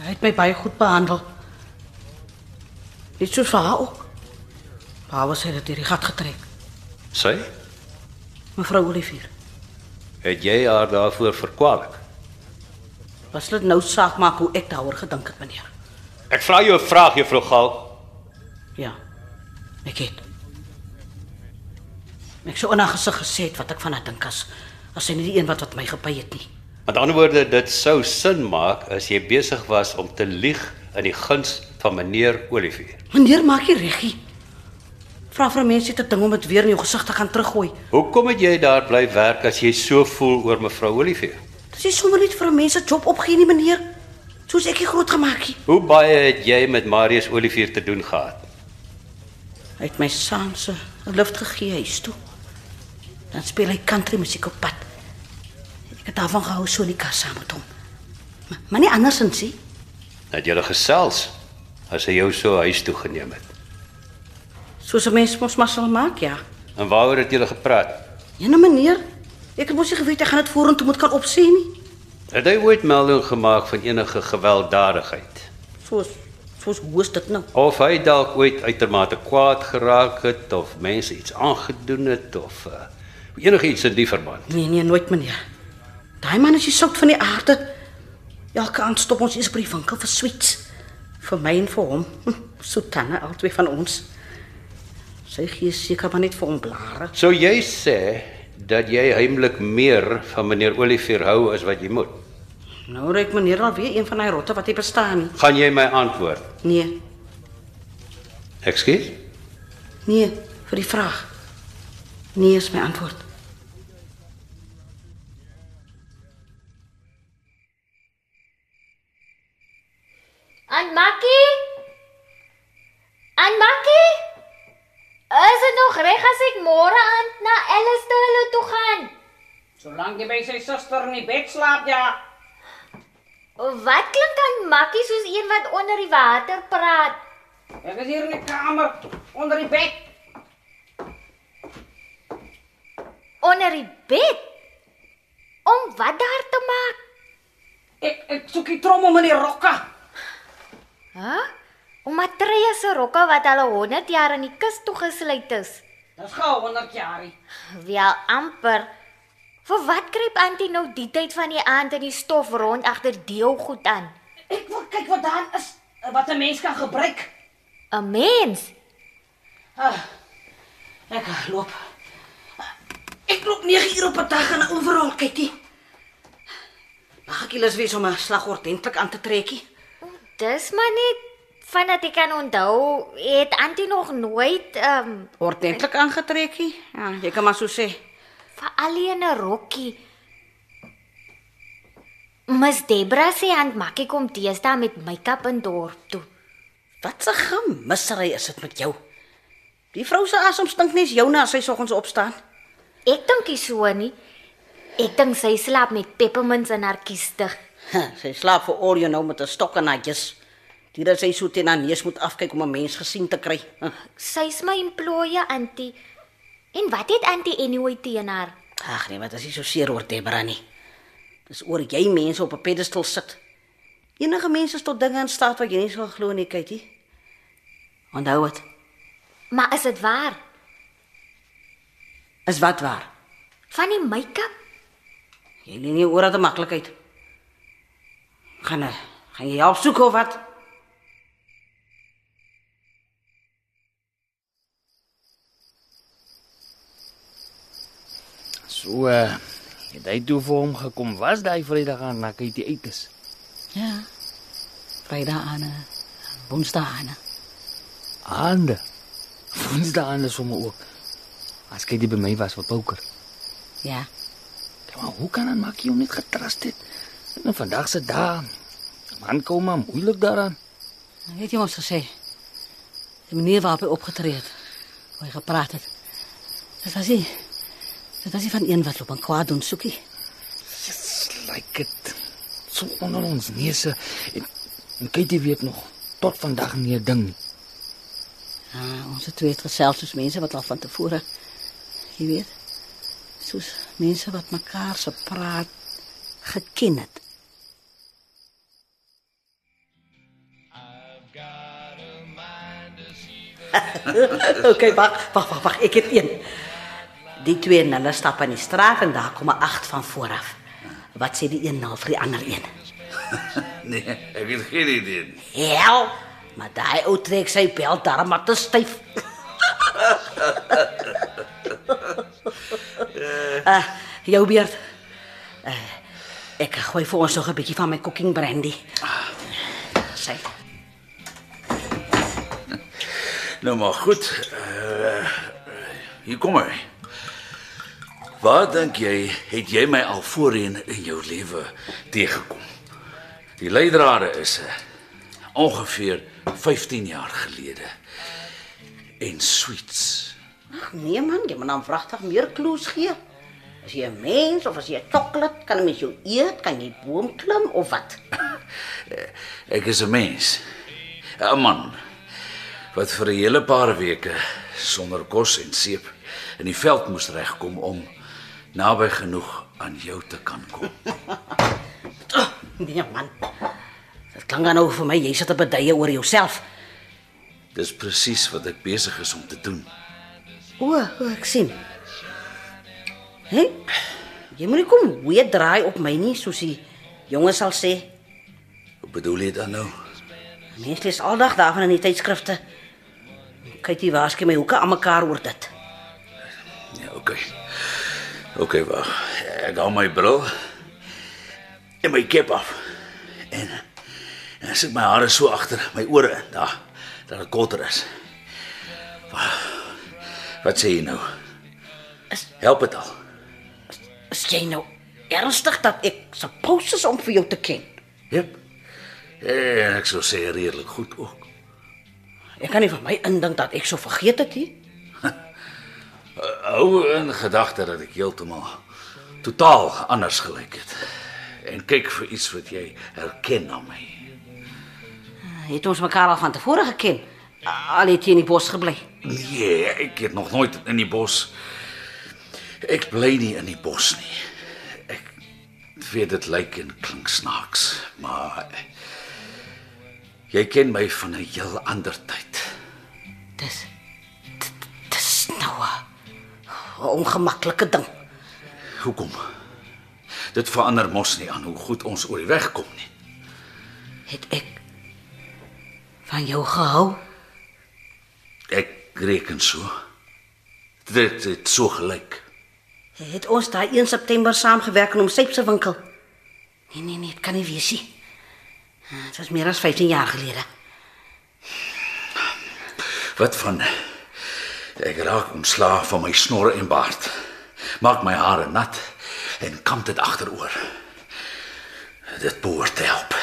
hy het my baie goed behandel. Dit soos vir haar ook. Pa was hy het hierdie gat getrek. Sy? Mevrou Olivier. Het jy haar daarvoor verkwalik? Was dit nou saak maak hoe ek daaroor gedink het, meneer? Ek vra jou 'n vraag, juffrou Gal. Ja. Ek het. Ek sou in haar gesig gesê het wat ek van haar dink as as sy nie die een wat wat my gepy het nie. Met ander woorde, dit sou sin maak as jy besig was om te lieg in die guns van meneer Olivier. Meneer maak jy reggie. Vra vir mense te ding om dit weer in jou gesig te gaan teruggooi. Hoekom het jy daar bly werk as jy so voel oor mevrou Olivier? Dis sommer net vir 'n mens 'n job opgee nie, meneer. Soos ek hier groot gemaak het. Hoe baie het jy met Marius Olivier te doen gehad? Hy het my saanse 'n lift gegee huis toe. Dan speel hy country musiek op pad. Ek het daarvan gehou so in die kas saam met hom. Maar, maar nie andersins nie. Het julle gesels as hy jou so huis toe geneem het? Soos 'n mens mos maar sal maak, ja. En waaroor het julle gepraat? Ja, nou meneer, ek het mos nie geweet ek gaan dit vorentoe moet kan opsien nie. Het hy ooit melding gemaak van enige gewelddadigheid? Soos soos hoe is dit nou? Of hy dalk ooit uitermate kwaad geraak het of mense iets aangedoen het of uh, enigiets in die verband? Nee, nee, nooit meneer. Daai man is die sout van die aarde. Elke aand stop ons eers by die winkel vir sweets. Vir my en vir hom. Hm, Sultana, albei van ons. Sy gee seker maar net vir hom blare. Sou jy sê dat jy heimlik meer van meneer Olivier hou as wat jy moet? Nou reik meneer alweer een van daai rotte wat hy bestaan nie. Gaan jy my antwoord? Nee, Ekskuus? nee, vir die vraag. Nee is my antwoord. Aan Makkie? Aan Makkie? Nog reg as ek môre aand na Alistair hulle toe gaan? Solank jy by sy suster in die bed slaap, ja. Wat klink aan Makkie soos een wat onder die water praat? Ek is hier in die kamer onder die bed. Onder die bed? Om wat daar te maak? Ek ek soek die trommel met die rokke. Hæ? Om Matreya se rokke wat al 100 jaar in die kus toegesluit is. Dis gou 100 jaarie. Wel amper. Vir wat kruip Antie nou die tyd van die aand in die stof rond agter deelgoed aan? Ek wil kyk wat daar is wat 'n mens kan gebruik. 'n Mens. Ah, ek loop. Ek loop 9 uur op 'n dag en overal kykie. Mag ek julle wees om 'n slag ordentlik aan te trekkie? Dis maar net vandat ek kan onthou, het Antie nog nooit ehm um, Ordentlik aangetrekkie? Ja, jy kan maar so sê. vir alleen 'n rokkie. Ms Debra sê aan Makkie kom deesdae met make-up in dorp toe. Wat 'n gemissery is dit met jou? Die vrou se asem stink nes joune as sy soggens opstaan. Ek dink nie so nie. Ek dink sy slaap met peppermints in haar kiestig. Ha, sy slaap vir al jou nou met 'n stok en netjies. Dit dat sy so teen haar neus moet afkyk om 'n mens gesien te kry. Huh. Sy's my employee, Antie. En wat het Antie anyway teen haar? Ag nee, wat is nie so seer oor Debra nie. Dis oor jy mense op 'n pedestal sit. Enige mense is tot dinge in staat wat jy nie sal glo nie, Katie. Onthou dit. Maar is dit waar? Is wat waar. Van die make-up? Jy lê nie oor dat maklikheid. Gaan nou, gaan jy help soek of wat? So uh, het hy toe vir hom gekom. Was daai Vrydag aan na kyk die uit is. Ja. Vrydag aan. Woensdag aan. Aande. Woensdae aan is sommer ook. As kyk die by my was vir poker. Ja. Ja, maar hoe kan maak jy hom net getrust het? En vandag se dag. Man kom maar moeilik daaraan. Weet jy mos gesê? Die manier waarop hy opgetree het, hoe hy gepraat het. Dit was nie Dit was nie van een wat loop en kwaad doen soekie. Dis like it. So onder ons neuse en en jy weet nog tot vandag nie 'n ding nie. Ja, ons het twee het gesels soos mense wat al van tevore jy weet, soos mense wat mekaar se praat geken het. okay, wag, wag, wag, wag, ek het een. Die twee nulle stap in die straat en daar kom 'n agt van voor af. Wat sê die een nou vir die ander een? Nee, ek het geen idee. Hel, maar daai ou trek sy bel darm maar te styf. Ah, jou beurt. Uh, ek gooi vir ons nog 'n bietjie van my cooking brandy. Sy. Nou maar goed. Uh, hier kom hy. Waar dink jy het jy my al voorheen in jou lewe teëgekom? Die leidrade is uh, ongeveer 15 jaar gelede. En sweets. Ag nee man, jy moet dan vragtig meer clues gee. As jy 'n mens of as jy 'n sjokolade kan 'n mens jou eet, kan jy boom klim of wat? Ek is 'n mens. 'n Man wat vir 'n hele paar weke sonder kos en seep in die veld moes regkom om naby genoeg aan jou te kan kom. Nee man. Dit klink nou vir my jy sit op 'n bedye oor jouself. Dis presies wat ek besig is om te doen. O, o ek sien. Hè? Jy moet nie kom weer draai op my nie, soos die jonges sal sê. Wat bedoel jy dan nou? Mense lees aldag daarvan in die tydskrifte. Kyk jy waarskynlik my hoeke aan mekaar oor dit. Ja, okay. Okay, wag. Ek hou my bril en my kep af. En en sit my hare so agter my ore in, daar dat dit korter is. Wat, wat sê jy nou? Is- Help dit al. Is jy nou ernstig dat ek suppose is om vir jou te ken? Jep. En ek sou sê redelik goed ook. Ek kan nie vir my indink dat ek so vergeet het nie. Hou in gedagte dat ek heeltemal totaal anders gelyk het. En kyk vir iets wat jy herken aan my. Het ons mekaar al van tevore geken? Al het jy in die bos gebly. Nee, ek het nog nooit in die bos. Ek bly nie in die bos nie. Ek weet dit lyk en klink snaaks, maar jy ken my van 'n heel ander tyd. Dis dis nou 'n ongemaklike ding. Hoekom? Dit verander mos nie aan hoe goed ons oor die weg kom nie. Het ek van jou gehou? Ek reken so. Dit het so gelyk. Het ons daai 1 September saamgewerk in 'n sepse winkel? Nee nee nee, dit kan nie wees nie. Dit was meer as 15 jaar gelede. Wat van ek raak ontslaaf van my snor en baard. Maak my hare nat en kam dit agteroor. Dit behoort te help.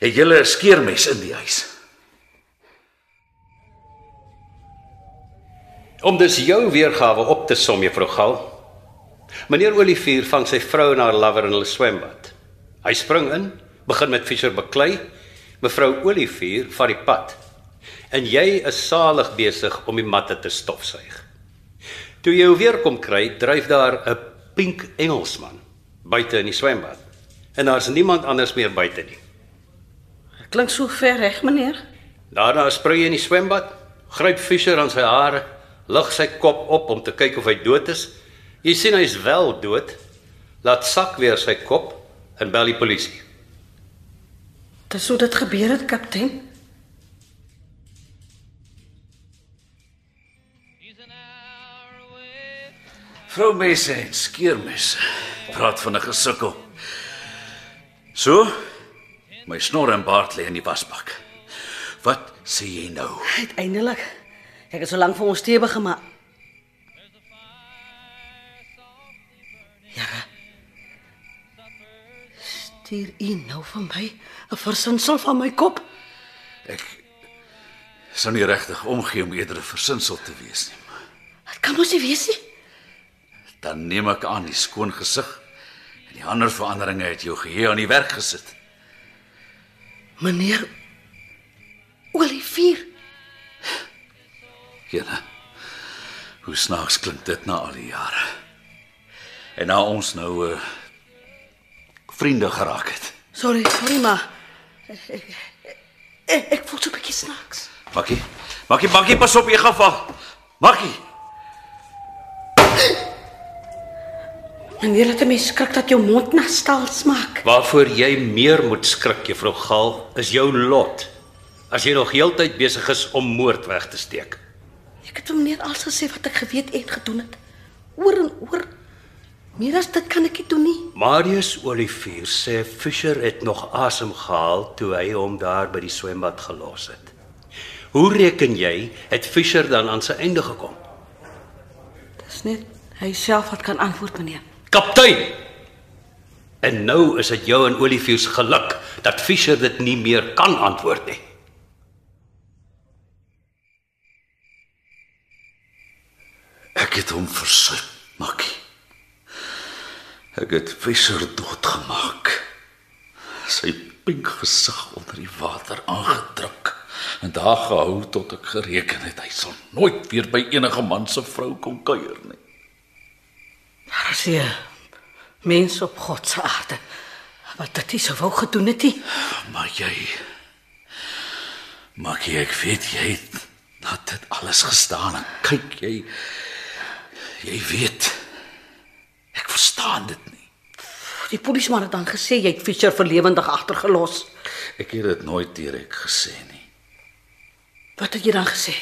Het julle 'n skeermes in die huis? Om dus jou weergawe op te som, juffrou Gal. Meneer Olivier vang sy vrou en haar lover in hulle swembad. Hy spring in, begin met Fischer beklei. Mevrou Olivier vat die pad. En jy is salig besig om die matte te stofsuig. Toe jy jou weer kom kry, dryf daar 'n pink Engelsman buite in die swembad. En daar's niemand anders meer buite nie. Klink so ver reg, meneer. Daarna spring hy in die swembad, gryp Fischer aan sy hare, lig sy kop op om te kyk of hy dood is. Jy sien hy's wel dood. Laat sak weer sy kop en bel die polisie. Dis hoe dit gebeur het, kaptein. Vroumesse en skeermesse. Praat van 'n gesukkel. So, my snor en baard lê in die wasbak. Wat sê jy nou? Uiteindelik. Ek het so lank vir ons tee gemaak. Ja. Stuur u nou van my 'n versinsel van my kop. Ek sou nie regtig omgee om eerder 'n versinsel te wees nie. Dit kan mos nie wees nie. Dan neem ek aan die skoon gesig en die ander veranderinge het jou geheue aan die werk gesit. Meneer Olivier, Jene. Hoe snaaks klink dit na al die jare. En nou ons nou uh vriende geraak het. sorry, sorry maar ek, ek, ek voel so 'n bietjie snaaks. Makkie. Makkie, makkie, pas op jy gaan val. Makkie. Meneer, laat my skrik dat jou mond na staal smaak. Waarvoor jy meer moet skrik, juffrou Gal, is jou lot. As jy nog heeltyd besig is om moord weg te steek. Ek het hom net alles gesê wat ek geweet en gedoen het. Oor en oor. Meer as dit kan ek nie doen nie. Marius Olivier sê Fischer het nog asem gehaal toe hy hom daar by die swembad gelos het. Hoe reken jy het Fischer dan aan sy einde gekom? Dis net hy self wat kan antwoord, meneer. Kaptein. En nou is dit jou en Olivier se geluk dat Fischer dit nie meer kan antwoord nie. Ek het hom versuip, Makkie. Ek het Visser doodgemaak. Sy pink gesig onder die water aangedruk En daar gehou tot ek gereken het hy sal nooit weer by enige man se vrou kom kuier nie. Daar is hier mense op God se aarde wat dit nie sou wou gedoen het nie. Maar jy Maar ek weet jy het na dit alles gestaan en kyk jy jy weet ek verstaan dit nie. Die polisieman het dan gesê jy het Fischer vir lewendig agtergelos. Ek het dit nooit direk gesê nie. Wat het jy dan gesê?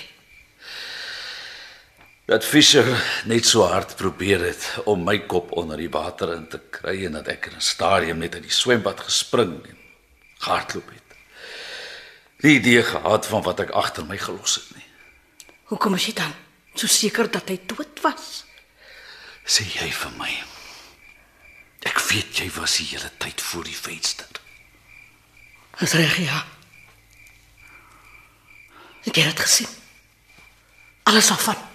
Dat Fischer net so hard probeer het om my kop onder die water in te kry en dat ek in 'n stadium net uit die swembad gespring en gehardloop het. Nie idee gehad van wat ek agter my gelos het nie. Hoekom is jy dan so seker dat hy dood was? Sê jy vir my. Ek weet jy was die hele tyd voor die venster. Dis reg ja. Ek het dit gesien. Alles af van.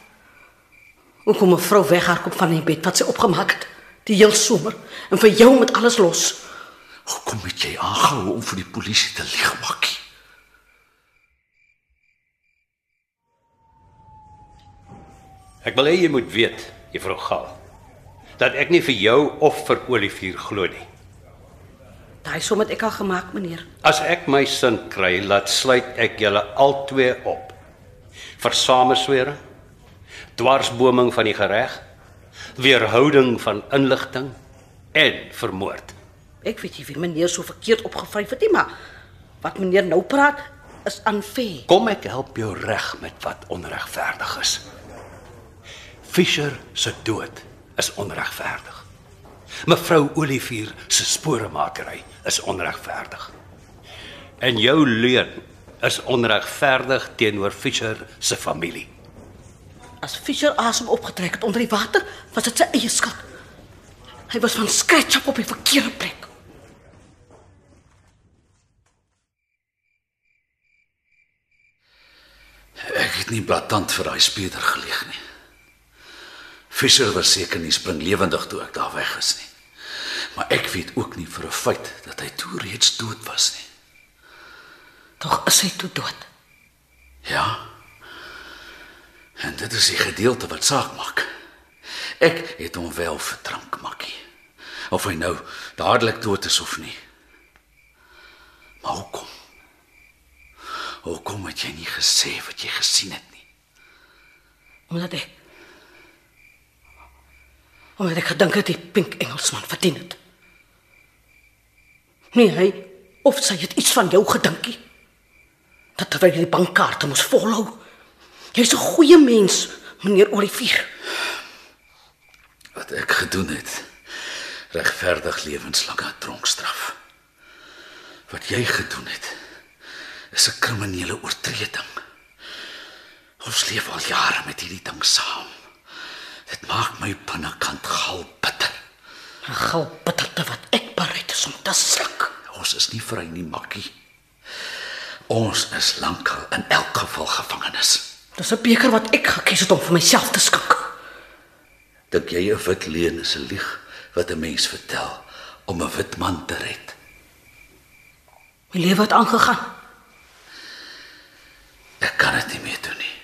Hoe kom 'n vrou weghardloop van die bed wat sy opgemaak het die heel somer en vir jou met alles los? Hoekom het jy aangehou om vir die polisie te lieg, Makkie? Ek wil hê jy moet weet, juffrou Gaal, dat ek nie vir jou of vir Olivier glo nie. Daai som het ek al gemaak, meneer. As ek my sin kry, laat sluit ek julle albei op. Vir sameswering, dwarsboming van die gereg, weerhouding van inligting en vermoord. Ek weet nie wie meneer so verkeerd opgevryf het nie, maar wat meneer nou praat is aanfair. Kom ek help jou reg met wat onregverdig is. Fischer se dood is onregverdig. Mevrou Olivier se sporemakery is onregverdig. En jou leuen is onregverdig teenoor Fischer se familie. As Fischer asem opgetrek het onder die water, was dit sy eie skuld. Hy was van scratch op op die verkeerde plek. Ek het nie blaatant vir daai speeder geleeg nie. Fischer was seker nie spring lewendig toe ek daar weg is nie. Maar ek weet ook nie vir 'n feit dat hy toe reeds dood was nie. Tog is hy toe dood. Ja. En dit is die gedeelte wat saak maak. Ek het hom wel verdrank, Makkie. Of hy nou dadelik dood is of nie. Maar hoekom? Hoekom het jy nie gesê wat jy gesien het nie? Omdat ek Omdat ek gedink het die pink Engelsman verdien het. Nee, hy of sy het iets van jou gedinkie. Dat terwyl jy die bankkaarte moes volhou. Jy's 'n goeie mens, meneer Olivier. Wat ek gedoen het, regverdig lewenslange tronkstraf. Wat jy gedoen het, is 'n kriminele oortreding. Ons leef al jare met hierdie ding saam. Dit maak my binnekant gal bitter. 'n Gal bitterte wat ek bereid is om te sluk. Ons is nie vry nie, Makkie. Ons is lankal in elk geval gevangenes. Dis 'n beker wat ek gekies het om vir myself te skink. Dink jy 'n wit leuen is 'n lieg wat 'n mens vertel om 'n wit man te red? My lewe het aangegaan. Ek kan dit nie meer doen nie.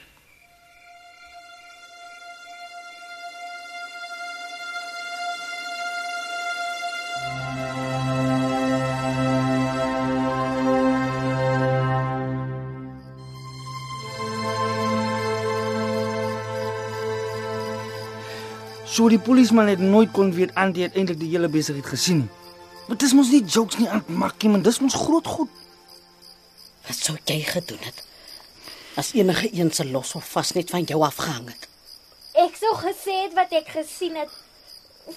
So die polisieman het nooit kon weet Antie het eintlik die hele besigheid gesien nie. Maar dis mos nie jokes nie aan Makkie, man, dis mos groot goed. Wat sou jy gedoen het? As enige een se los of vas net van jou afgehang het. Ek sou gesê het wat ek gesien het.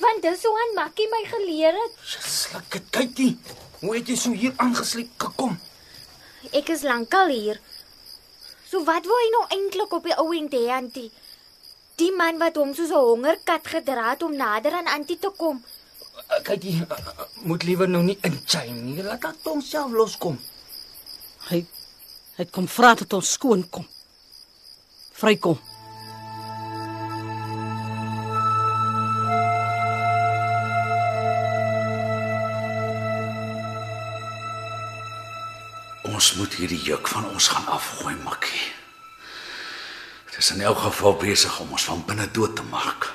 Want dis hoe aan Makkie my geleer het. Sluk dit kykie. Hoe het jy so hier aangesleep gekom? Ek is lankal hier. So wat wou hy nou eintlik op die ou en die antie? Die man wat hom soos 'n hongerkat gedra het om nader aan antie te kom. Kykie, uh, uh, moet liewer nou nie inchime nie. Laat dit homself loskom. Hy hy kom vra dat ons skoon kom. Vrykom. Ons Ons moet hierdie juk van ons gaan afgooi, Makkie. Dit is in elk geval besig om ons van binne dood te maak.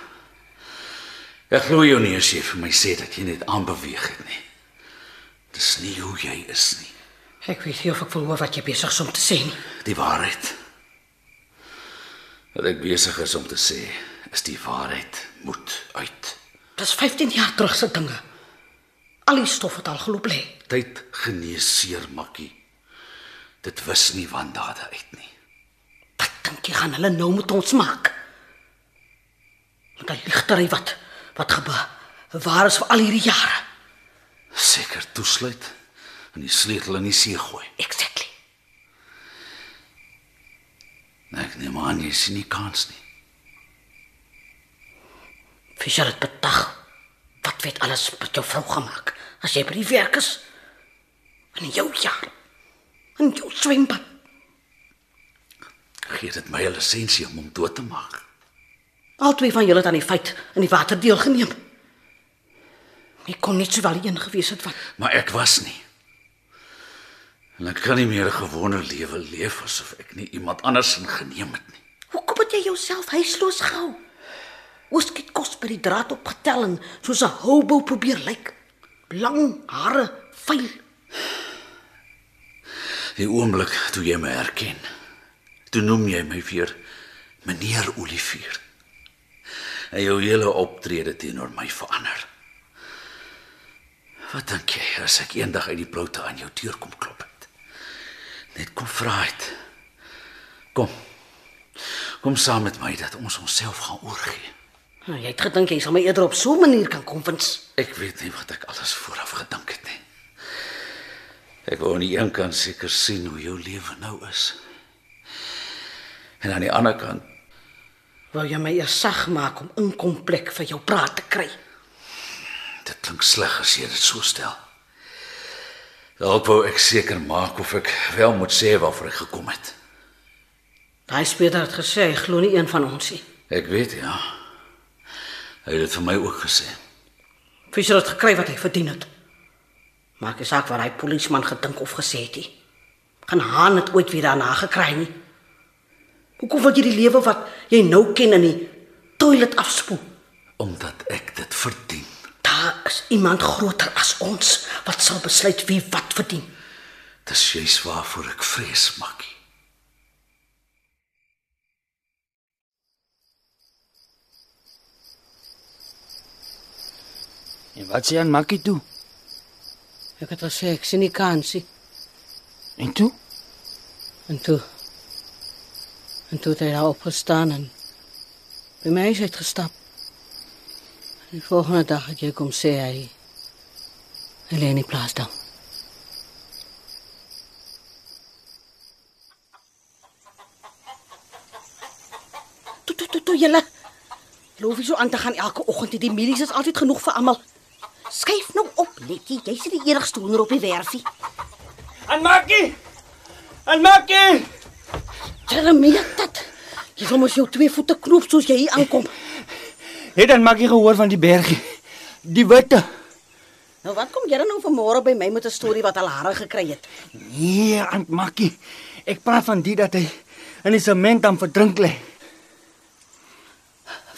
Ek glo jou nie as jy vir my sê dat jy net aanbeweeg het nie. Dis nie hoe jy is nie. Ek weet nie of ek wil hoor wat jy besig is om te sê nie. Die waarheid. Wat ek besig is om te sê, is die waarheid moet uit. Dis 15 jaar terug se dinge. Al die stof het al geloop lê. Tyd genees seer, Makkie. Dit wis nie wandade uit nie. Dink jy gaan hulle nou met ons maak? Met 'n ligtery wat wat gebeur. Waar is vir al hierdie jare? Seker toesluit en die sleutel in die see gooi. Exactly. Ek neem aan jy sien nie kans nie. Fischer het betag. Wat weet alles met jou vrou gemaak? As jy by die werk is. In jou jaar. In jou swembad. Gee dit my 'n lisensie om hom dood te maak. Al twee van julle het aan die feit in die water deelgeneem. Ek kon net sowel een gewees het wat. Maar ek was nie. En ek kan nie meer 'n gewone lewe leef asof ek nie iemand anders in geneem het nie. Hoekom het jy jouself huisloos gehou? Oos het kos by die draad opgetel en soos 'n hobo probeer lyk. Lang hare, vuil. Die oomblik toe jy my herken, toe noem jy my weer meneer Olivier. En jou hele optrede teenoor my verander. Wat dink jy as ek eendag uit die bloute aan jou deur kom klop het? Net kom vra het. Kom. Kom saam met my dat ons onsself gaan oorgee. Nou, jy het gedink jy sal my eerder op so 'n manier kan konvins. Ek weet nie wat ek alles vooraf gedink het nie. Ek wou aan die een kant seker sien hoe jou lewe nou is. En aan die ander kant, Wou jy my eers sag maak om inkomplek vir jou praat te kry? dit klink sleg as jy dit so stel. Dalk wou ek seker maak of ek wel moet sê waarvoor ek gekom het. Daai speler het gesê hy glo nie een van ons nie. Ek weet ja. Hy het dit vir my ook gesê. Fischer het gekry wat hy verdien het. Maak nie saak wat hy polisieman gedink of gesê het nie. Gaan Haan het ooit weer daarna gekry nie. Hoekom wil jy die lewe wat jy nou ken in die toilet afspoel? Omdat ek dit verdien. Daar is iemand groter as ons wat sal besluit wie wat verdien. Dis juis waarvoor ek vrees, Makkie. En wat sê aan Makkie toe? Ek het gesê ek sien nie kansie. En toe? En toe En toe het hy daar opgestaan en by my huis uitgestap. En die volgende dag het jy kom sê hy hy lê in die plaas dan. Toe toe toe toe julle. Loop jy so aan te gaan elke oggend, die mielies is altyd genoeg vir almal. Skuif nou op, Letty, jy's die enigste hoender op die werfie. Aan Makkie! Aan Makkie! Jeremia, dit. Jy wil mos jou twee voete knoop soos jy hier aankom. Het aan Makkie gehoor van die bergie? Die witte. Nou wat kom jy dan nou vanmôre by my met 'n storie wat al hare gekry het? Nee, aan Makkie. Ek praat van die dat hy in die sement aan verdrink lê.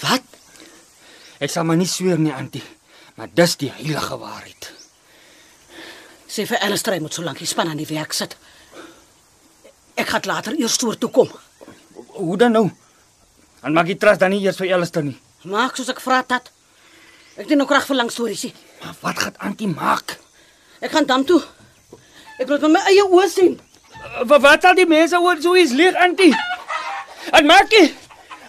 Wat? Ek sal maar nie sweer nie, antie. Maar dis die heilige waarheid. Sê vir Alistair hy moet so lank die span aan die werk sit. Ek gaan later eers stoor toe kom. Hoe dan nou? Aan Makkie trust dan nie eers vir Alistair nie. Maak soos ek vra dat. Ek doen nog reg vir lang stories. nie. Maar wat gaan antie maak? Ek gaan dan toe. Ek moet met my eie oë sien. Wat wat sal die mense oor so iets leeg, antie? Aan Makkie.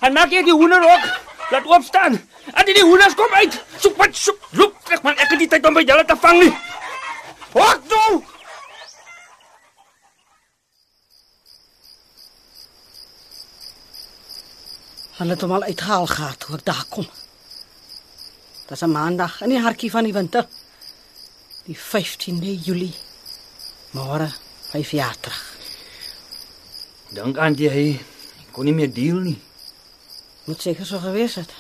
Aan Makkie het die hoender ook. Laat oop staan. Antie die hoenders kom uit. Wat soek. Loop terug man, ek het nie tyd om by julle te vang nie. Hok toe. Hulle het hom al uitgehaal gehad hoor daar kom. Dis 'n maandag in die hartjie van die winter. Die 15de Julie. Môre 5 jaar terug. Dink antie hy kon nie meer deel nie. Moet seker so gewees het.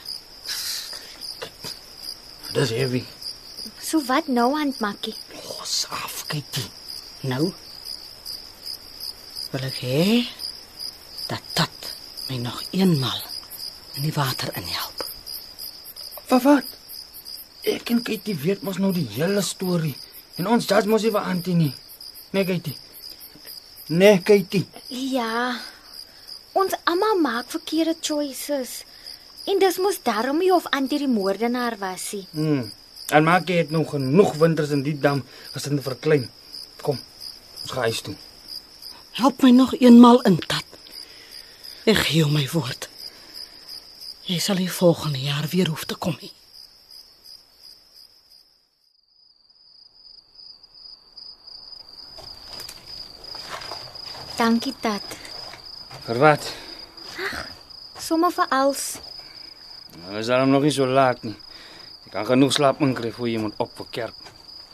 Dis heavy. So wat nou aan Makkie? Los af, kykie. Nou, Wil ek hê dat dat my nog eenmal in die water inhelp. Wat wat? Ek en Katie weet mos nou die hele storie. En ons judge mos nie vir Antie nie. Nee, Katie. Nee, Katie. Ja. Ons almal maak verkeerde choices. En dis mos daarom nie of Antie die moordenaar was nie. Hmm. En maak jy het nog genoeg winters in die dam gesin te verklein. Kom. Ons gaan huis toe. Help my nog eenmal in dat. Ek gee my woord. Jy sal nie volgende jaar weer hoef te kom nie. Dankie, Tat. Vir wat? Sommige vir als. Nou is daarom nog nie so laat nie. Jy kan genoeg slaap inkry voor jy moet op vir kerk.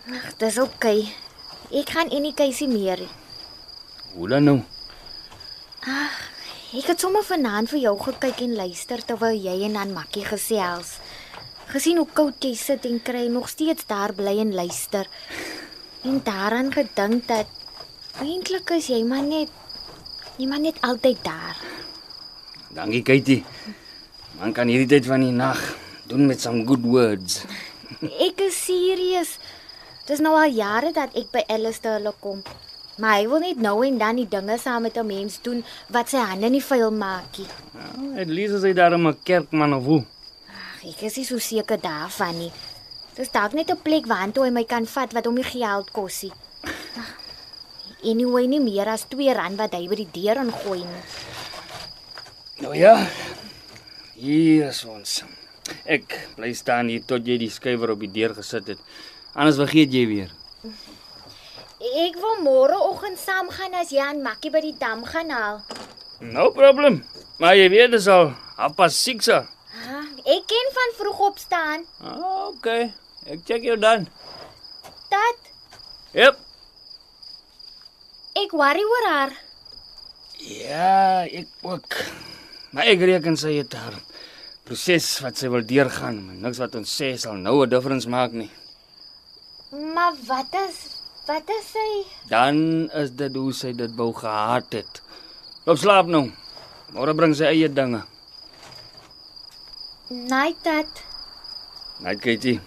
Ag, dis oukei. Okay. Ek gaan in die keisie meer. Hoe dan nou? Ek het sommer vanaand vir jou gekyk en luister terwyl jy en aan Makkie gesels. Gesien hoe koud jy sit en kry nog steeds daar bly en luister. En daaraan gedink dat eintlik is jy maar net jy maar net altyd daar. Dankie, Katie. Man kan hierdie tyd van die nag doen met some good words. Ek is serieus. Dis nou al jare dat ek by Alistair hulle kom. Maar hy wil net nou en dan die dinge saam met 'n mens doen wat sy hande nie vuil maak nie. Nou, at least is hy daar 'n kerkman of hoe. Ag, ek is nie so seker daarvan nie. Dis dalk net 'n plek waartoe hy my kan vat wat hom nie geld kos nie. Anyway, nie meer as 2 rand wat hy by die deur ingooi nie. Nou ja. Hier is ons. Ek bly staan hier tot jy die skuiwer op die deur gesit het. Anders vergeet jy weer. Ek wil môreoggend saam gaan as jy aan Makkie by die dam gaan haal. No problem. Maar jy weet dis al halfpad 6. Ah, ek ken van vroeg opstaan. Ah, okay. Ek check jou dan. Dat Yep. ek worry oor haar. Ja, ek ook. Maar ek reken sy het haar proses wat sy wil deurgaan, niks wat ons sê sal nou 'n difference maak nie. Maar wat is wat is sy? Dan is dit hoe sy dit wou gehad het. Loop slaap nou. Môre bring sy eie dinge. Night dat. Night Katie.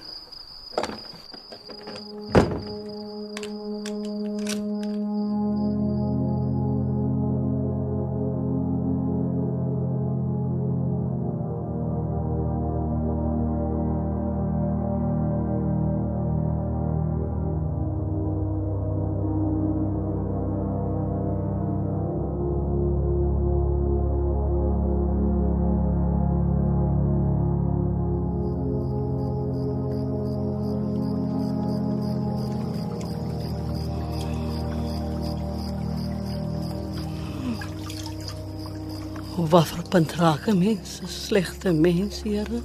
Hoe wat vir punt raak 'n mens, 'n slegte mens, Here.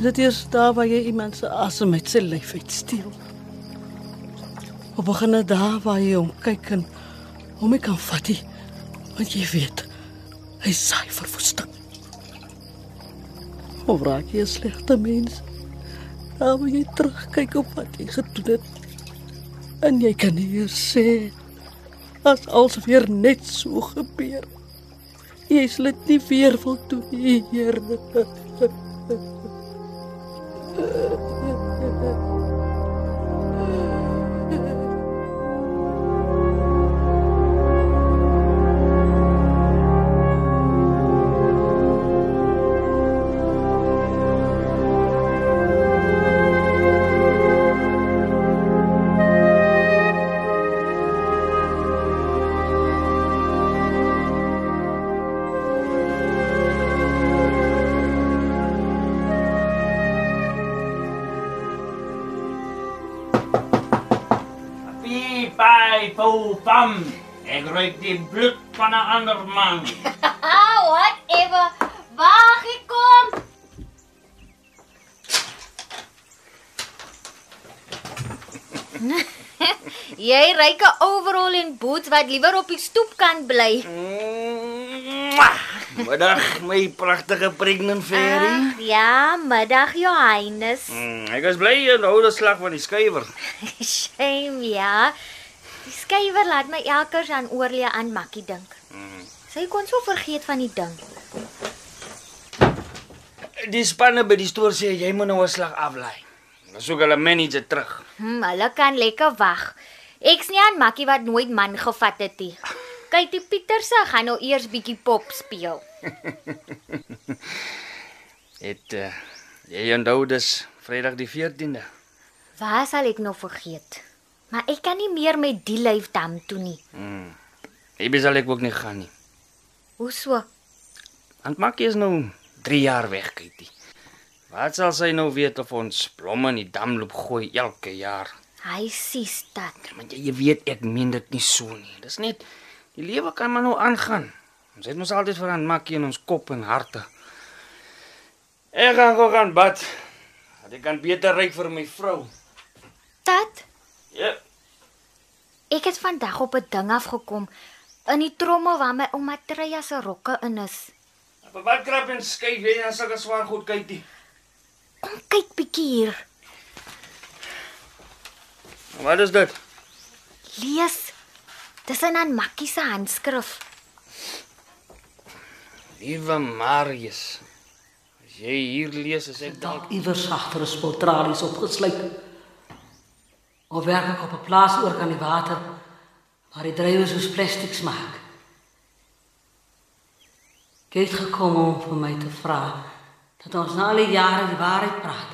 Dit is daar waar jy iemand se asem met sy lyf uitsteel. Op begin dit daar waar jy hom kyk en hom nie kan vat nie, want jy weet hy saai verwoesting. Hoe raak jy 'n slegte mens? Daar waar jy terugkyk op wat jy gedoen het. En jy kan nie meer sê as alles weer net so gebeur. Jy sal dit nie weer wil nie, Here. Pam. Ek ruik die bloed van 'n ander man. Whatever. Waar gekom? Jy ryk 'n overall en boots wat liewer op die stoep kan bly. Middag, my pragtige pregnant fairy. Ag, ja, middag Johannes. Mm, ek is bly jy hou die slag van die skuiwer. Shame, ja. Die skrywer laat my elke keer aan oorlee aan Makkie dink. Sy kon so vergeet van die ding. Die spanne by die stoor sê jy moet nou 'n slag aflaai. Dan soek hulle manager terug. Hm, hulle kan lekker wag. Ek's nie aan Makkie wat nooit man gevat het nie. Kyk, die Pieterse gaan nou eers bietjie pop speel. Het uh, jy onthou dis Vrydag die 14de. Waar sal ek nou vergeet? Maar ek kan nie meer met die lyf dam toe nie. Jy sal ek ook nie gaan nie. Hoe so? Want Makkie is nou 3 jaar weg, kykie. Wat sal sy nou weet of ons blomme in die dam loop gooi elke jaar? Hy sies dat. Want jy, jy weet ek meen dit nie so nie. Dis net die lewe kan maar nou aangaan. Ons het mos altyd vir aan Makkie in ons kop en harte. Ek gaan gou gaan bad. Ek kan beter ry vir my vrou. Dat Ja. ek het vandag op 'n ding afgekom in die trommel waar my ouma Treya se rokke in is. Op wat krap en skuif jy dan sulke swaar goed kykie. Kom kyk bietjie hier. Wat is dit? Lees. Dis in aan Makkie se handskrif. Liewe Marius. As jy hier lees, as ek dalk Dalk iewers agter 'n spul tralies opgesluit. Of werk ek op 'n plaas oor kan die water waar die druiwe soos plastieks maak. Ek het gekom om vir my te vra dat ons na al die jare die waarheid praat.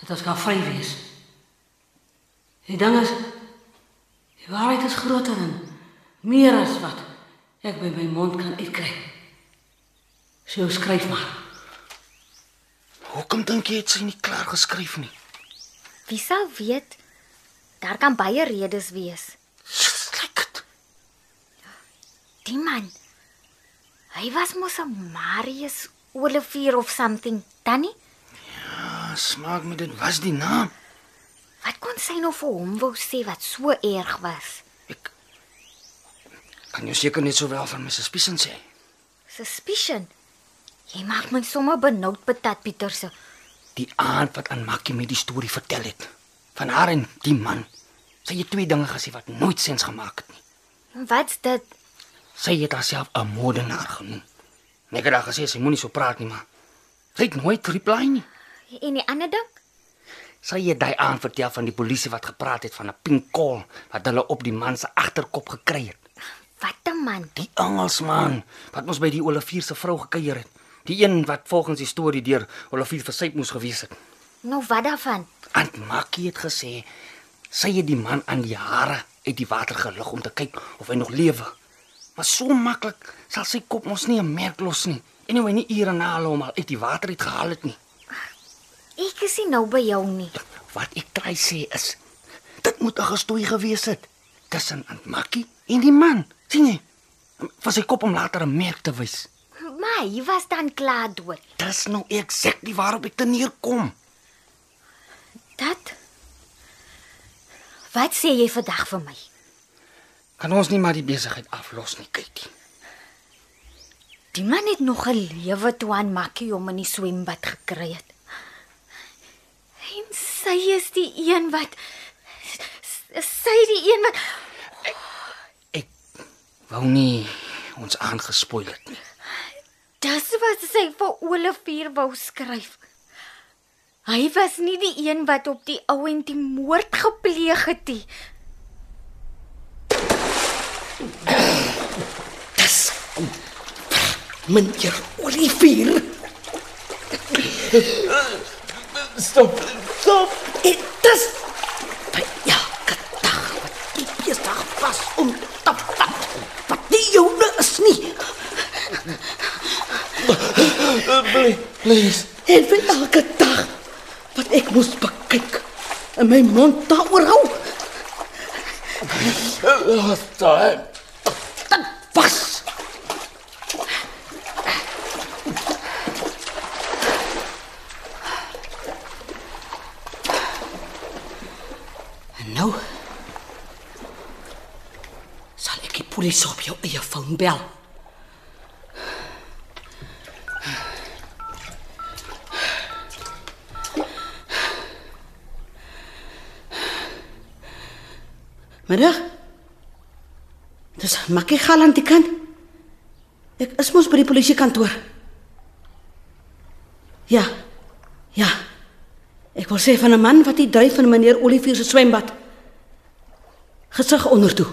Dat ons kan vry wees. Die ding is die waarheid is groter en meer as wat ek by my mond kan uitkry. So skryf maar. Hoekom dink jy het sy nie klaar geskryf nie? Wie sal weet? Daar kan baie redes wees. Kyk dit. Die man. Hy was mos 'n Marius Olivier of something, Tannie? Ah, smaak my dit was die naam. Wat kon sy nou vir hom wou sê wat so erg was? Ek kan jou seker net sowel van my suspicion sê. Suspicion. Jy maak my sommer benoud betat Pieterse. Die aand wat aan Makkie my die storie vertel het van haar en die man. Sy het twee dinge gesê wat nooit sens gemaak het nie. Wat's dit? Sy het haarself 'n moordenaar genoem. En Ek het haar gesê sy moenie so praat nie, maar sy het nooit reply nie. En die ander ding? Sy het daai aand vertel van die polisie wat gepraat het van 'n pink kol wat hulle op die man se agterkop gekry het. Wat 'n man. Die Engelsman wat ons by die Olivier se vrou gekuier het. Die een wat volgens die storie deur Olivier versyp moes gewees het. Nou wat daarvan? Aunt Makkie het gesê sy het die man aan die hare uit die water gelig om te kyk of hy nog lewe. Maar so maklik sal sy kop mos nie 'n merk los nie. Anyway, nie ure na hulle hom al uit die water uit gehaal het nie. Ek is nie nou by jou nie. Wat ek try sê is dit moet 'n gestoei gewees het tussen Aunt Makkie en die man. sien jy? Vir sy kop om later 'n merk te wys. Maar hy was dan klaar dood. Dis nou exactly waarop ek te neerkom. Dat Wat sê jy vandag vir my? Kan ons nie maar die besigheid aflos nie, kykie. Die man het nog 'n lewe toe aan Makkie om in die swembad gekry het. En sy is die een wat sy die een wat Ek wou nie ons aangespoil het nie. Dis wat sy vir Olivier wou skryf. Hy was nie die een wat op die ou en die moord gepleeg het nie. Dis meneer Olivier. Stop. Stop. Dit is by elke dag wat die besig was om te vat. Wat nie joune is nie. Please. En vir elke dag wat ek moes bekyk en my mond daaroor hou. Last time. Dit was En nou sal ek die polisie op jou eie foon Middag. Dis Makkie Galant die kind. Ek is mos by die polisiekantoor. Ja. Ja. Ek wil sê van 'n man wat die dryf van meneer Olivier se swembad gesig onder toe.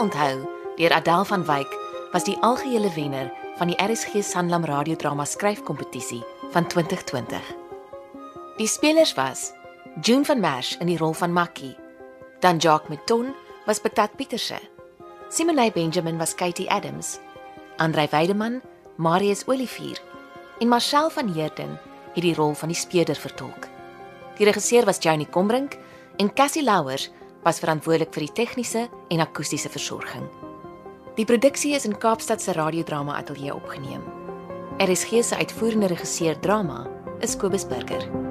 Onthou deur Adèle van Wyk was die algehele wenner van die RSG Sanlam radiodrama skryfkompetisie van 2020. Die spelers was June van Merch in die rol van Makkie, dan Jacques Meton was Patat Pieterse, Simonay Benjamin was Katie Adams, Andrei Weideman, Marius Olivier en Marcel van Heerden het die rol van die speurder vertolk. Die regisseur was Johnny Combrink en Cassie Louwers was verantwoordelik vir die tegniese en akoestiese versorging. Die produksie is in Kaapstad se radiodrama ateljee opgeneem. RSG se uitvoerende regisseur drama is Kobus Burger.